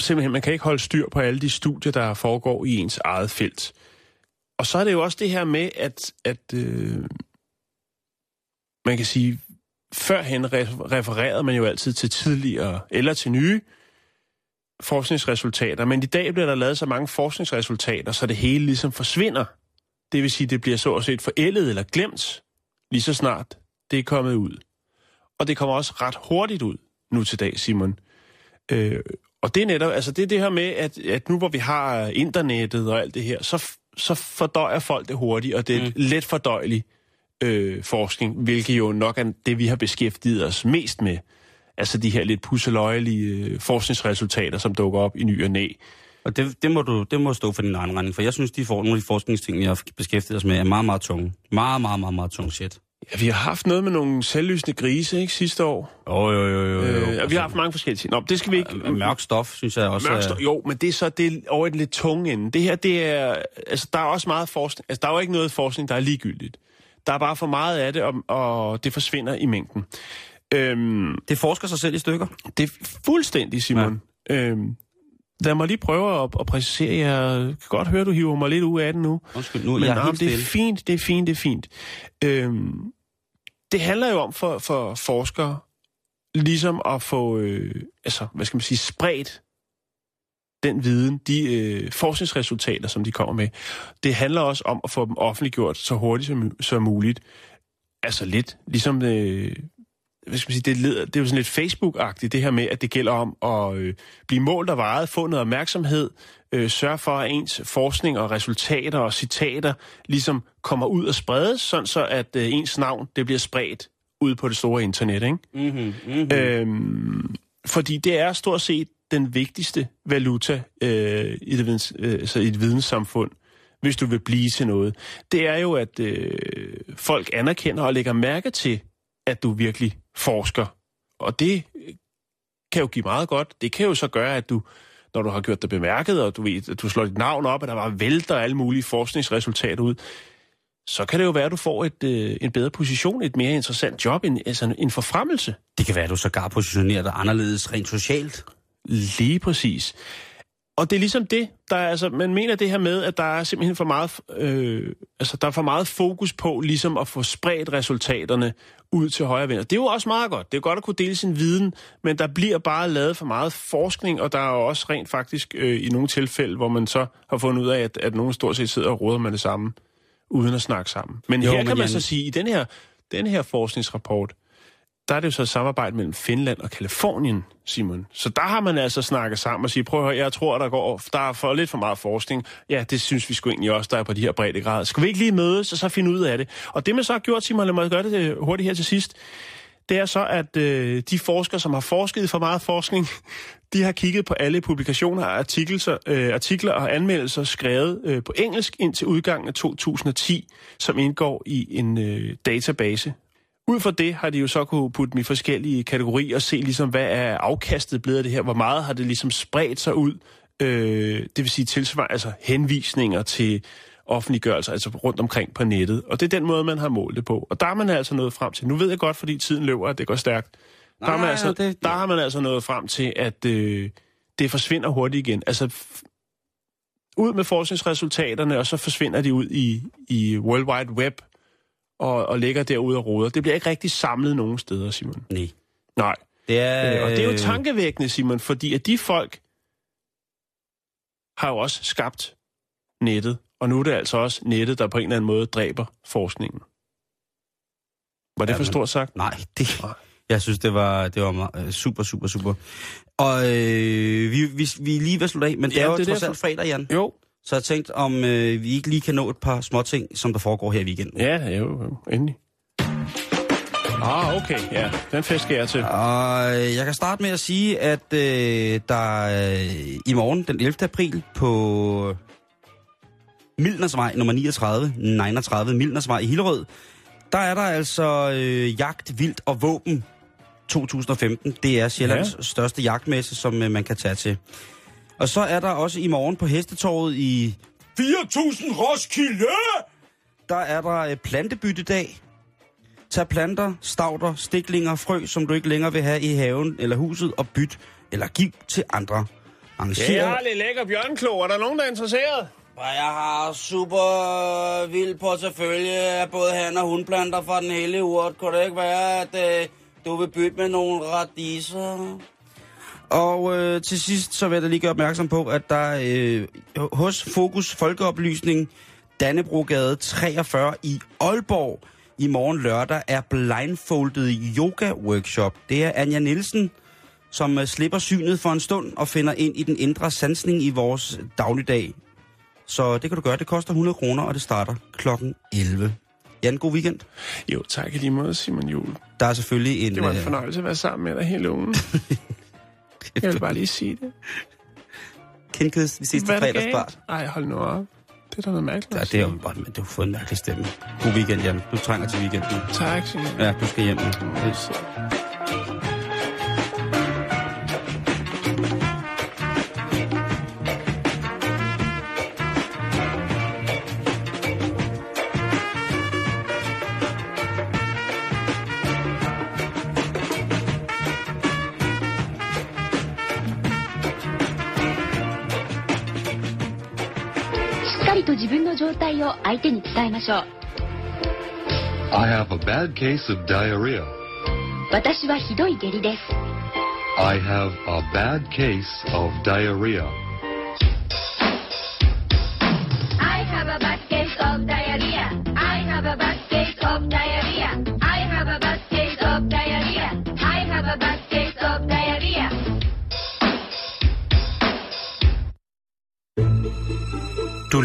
Simpelthen, man kan ikke holde styr på alle de studier, der foregår i ens eget felt. Og så er det jo også det her med, at, at øh, man kan sige, førhen refererede man jo altid til tidligere eller til nye forskningsresultater, men i dag bliver der lavet så mange forskningsresultater, så det hele ligesom forsvinder. Det vil sige, det bliver så at set forældet eller glemt, lige så snart det er kommet ud. Og det kommer også ret hurtigt ud nu til dag, Simon. Øh, og det er netop, altså det er det her med, at, at nu hvor vi har internettet og alt det her, så, så fordøjer folk det hurtigt, og det er mm. let fordøjelig øh, forskning, hvilket jo nok er det, vi har beskæftiget os mest med. Altså de her lidt pusseløjelige øh, forskningsresultater, som dukker op i ny og næ. Og det, det, må du, det må stå for din egen regning, for jeg synes, de får, nogle af de forskningsting, vi har beskæftiget os med, er meget, meget tunge. Meget, meget, meget, meget tung shit. Ja, vi har haft noget med nogle selvlysende grise, ikke, sidste år. Jo, jo, jo, jo. jo. Øh, og vi har haft mange forskellige ting. Nå, det skal vi ikke... Mørk stof, synes jeg også. Mørk er- stof, jo, men det er så det er over i den lidt tunge ende. Det her, det er... Altså, der er også meget forskning. Altså, der er jo ikke noget forskning, der er ligegyldigt. Der er bare for meget af det, og, og det forsvinder i mængden. Øhm, Det forsker sig selv i stykker. det er fuldstændig, Simon. Ja. Øhm, lad mig lige prøve at, at præcisere. Jeg kan godt høre, du hiver mig lidt ud af den nu. Undskyld, nu Men jeg er helt det er fint, det er fint, det er fint. Øhm, det handler jo om for, for forskere ligesom at få, øh, altså, hvad skal man sige, spredt den viden, de øh, forskningsresultater, som de kommer med. Det handler også om at få dem offentliggjort så hurtigt som, som muligt. Altså lidt, ligesom øh, hvad skal man sige, det, leder, det er jo sådan lidt Facebook-agtigt, det her med, at det gælder om at øh, blive målt og vejet, få noget opmærksomhed, øh, sørge for, at ens forskning og resultater og citater ligesom kommer ud og spredes, sådan så at øh, ens navn det bliver spredt ud på det store internet. Ikke? Mm-hmm, mm-hmm. Øhm, fordi det er stort set den vigtigste valuta øh, i, det videns, øh, altså i et videnssamfund, hvis du vil blive til noget. Det er jo, at øh, folk anerkender og lægger mærke til, at du virkelig forsker. Og det kan jo give meget godt. Det kan jo så gøre, at du, når du har gjort dig bemærket, og du ved, at du slår dit navn op, at der bare vælter alle mulige forskningsresultater ud, så kan det jo være, at du får et, øh, en bedre position, et mere interessant job, en, altså en forfremmelse. Det kan være, at du sågar positionerer dig anderledes rent socialt. Lige præcis. Og det er ligesom det, der er, altså, man mener det her med, at der er simpelthen for meget, øh, altså, der er for meget fokus på ligesom at få spredt resultaterne ud til højre vinder. Det er jo også meget godt. Det er godt at kunne dele sin viden, men der bliver bare lavet for meget forskning, og der er jo også rent faktisk øh, i nogle tilfælde, hvor man så har fundet ud af, at, at nogen stort set sidder og råder med det samme, uden at snakke sammen. Men Jo, her men kan man Jan- så sige, i den her, den her forskningsrapport, der er det jo så et samarbejde mellem Finland og Kalifornien, Simon. Så der har man altså snakket sammen og sige, prøv at høre, jeg tror, der går, der er for lidt for meget forskning. Ja, det synes vi sgu egentlig også, der er på de her brede grader. Skal vi ikke lige mødes og så finde ud af det? Og det man så har gjort, Simon, lad mig gøre det øh, hurtigt her til sidst, det er så, at øh, de forskere, som har forsket for meget forskning, de har kigget på alle publikationer, artikler, øh, artikler og anmeldelser skrevet øh, på engelsk indtil udgangen af 2010, som indgår i en øh, database. Ud fra det har de jo så kunne putte dem i forskellige kategorier og se ligesom, hvad er afkastet blevet af det her, hvor meget har det ligesom spredt sig ud, øh, det vil sige tilsvar, altså henvisninger til offentliggørelser, altså rundt omkring på nettet. Og det er den måde, man har målt det på. Og der er man altså nået frem til. Nu ved jeg godt, fordi tiden løber, at det går stærkt. Der, Nej, man altså, det- det, der har man altså nået frem til, at øh, det forsvinder hurtigt igen. Altså, ud med forskningsresultaterne, og så forsvinder de ud i, i World Wide Web, og, og ligger derude og roder. Det bliver ikke rigtig samlet nogen steder, Simon. Nej. Nej. Det er, Øh, og det er jo tankevækkende, Simon, fordi at de folk har jo også skabt nettet, og nu er det altså også nettet, der på en eller anden måde dræber forskningen. Var det Ja, for stort sagt? Nej, det, jeg synes, det var, det var meget, øh, super, super, super. Og øh, vi, vi, vi er lige ved at slutte af, men det Ja, er jo det trods alt fredag, Jan. Jo. Så jeg tænkte, om øh, vi ikke lige kan nå et par små ting, som der foregår her i weekenden. Ja, jo, jo, endelig. Ah, okay, ja. Den fest skal jeg til. Og øh, jeg kan starte med at sige, at øh, der øh, i morgen, den 11. april, på Mildnersvej nummer 39, 39 Mildnersvej i Hillerød, der er der altså øh, jagt, vildt og våben 2015. Det er Sjællands ja. største jagtmesse, som øh, man kan tage til. Og så er der også i morgen på Hestetorvet i 4000 Roskilde, der er der øh, plantebyttedag. Tag planter, stauder, stiklinger, frø, som du ikke længere vil have i haven eller huset, og byt eller giv til andre. Arrangeret. Jeg har lidt lækker bjørnklo. Er der nogen, der er interesseret? Jeg har super vild på selvfølgelig af både han og hundplanter fra den hele urt. Kunne det ikke være, at øh, du vil bytte med nogle radiser? Og øh, til sidst så vil jeg da lige gøre opmærksom på, at der øh, hos Fokus Folkeoplysning, Dannebrogade 43 i Aalborg, i morgen lørdag er blindfolded yoga workshop. Det er Anja Nielsen, som øh, slipper synet for en stund og finder ind i den indre sansning i vores dagligdag. Så det kan du gøre. Det koster 100 kroner, og det starter klokken 11. Jan, god weekend. Jo, tak i lige måde, Simon Juhl. Der er selvfølgelig en... Det var en øh, fornøjelse at være sammen med dig hele ugen. Jeg vil bare lige sige det. Kindkøds, vi ses til fredagsbart. galt? Ej, hold nu op. Det er da noget mærkeligt. Ja, det er jo bare, men du har fået en mærkelig stemme. God weekend, Jan. Du trænger til weekenden. Tak, Simon. Ja, du skal hjem nu. Yes. と自分の状態を相手に伝えましょう I have a bad case of diarrhea. 私はひどい下痢です I have a bad case of diarrhea.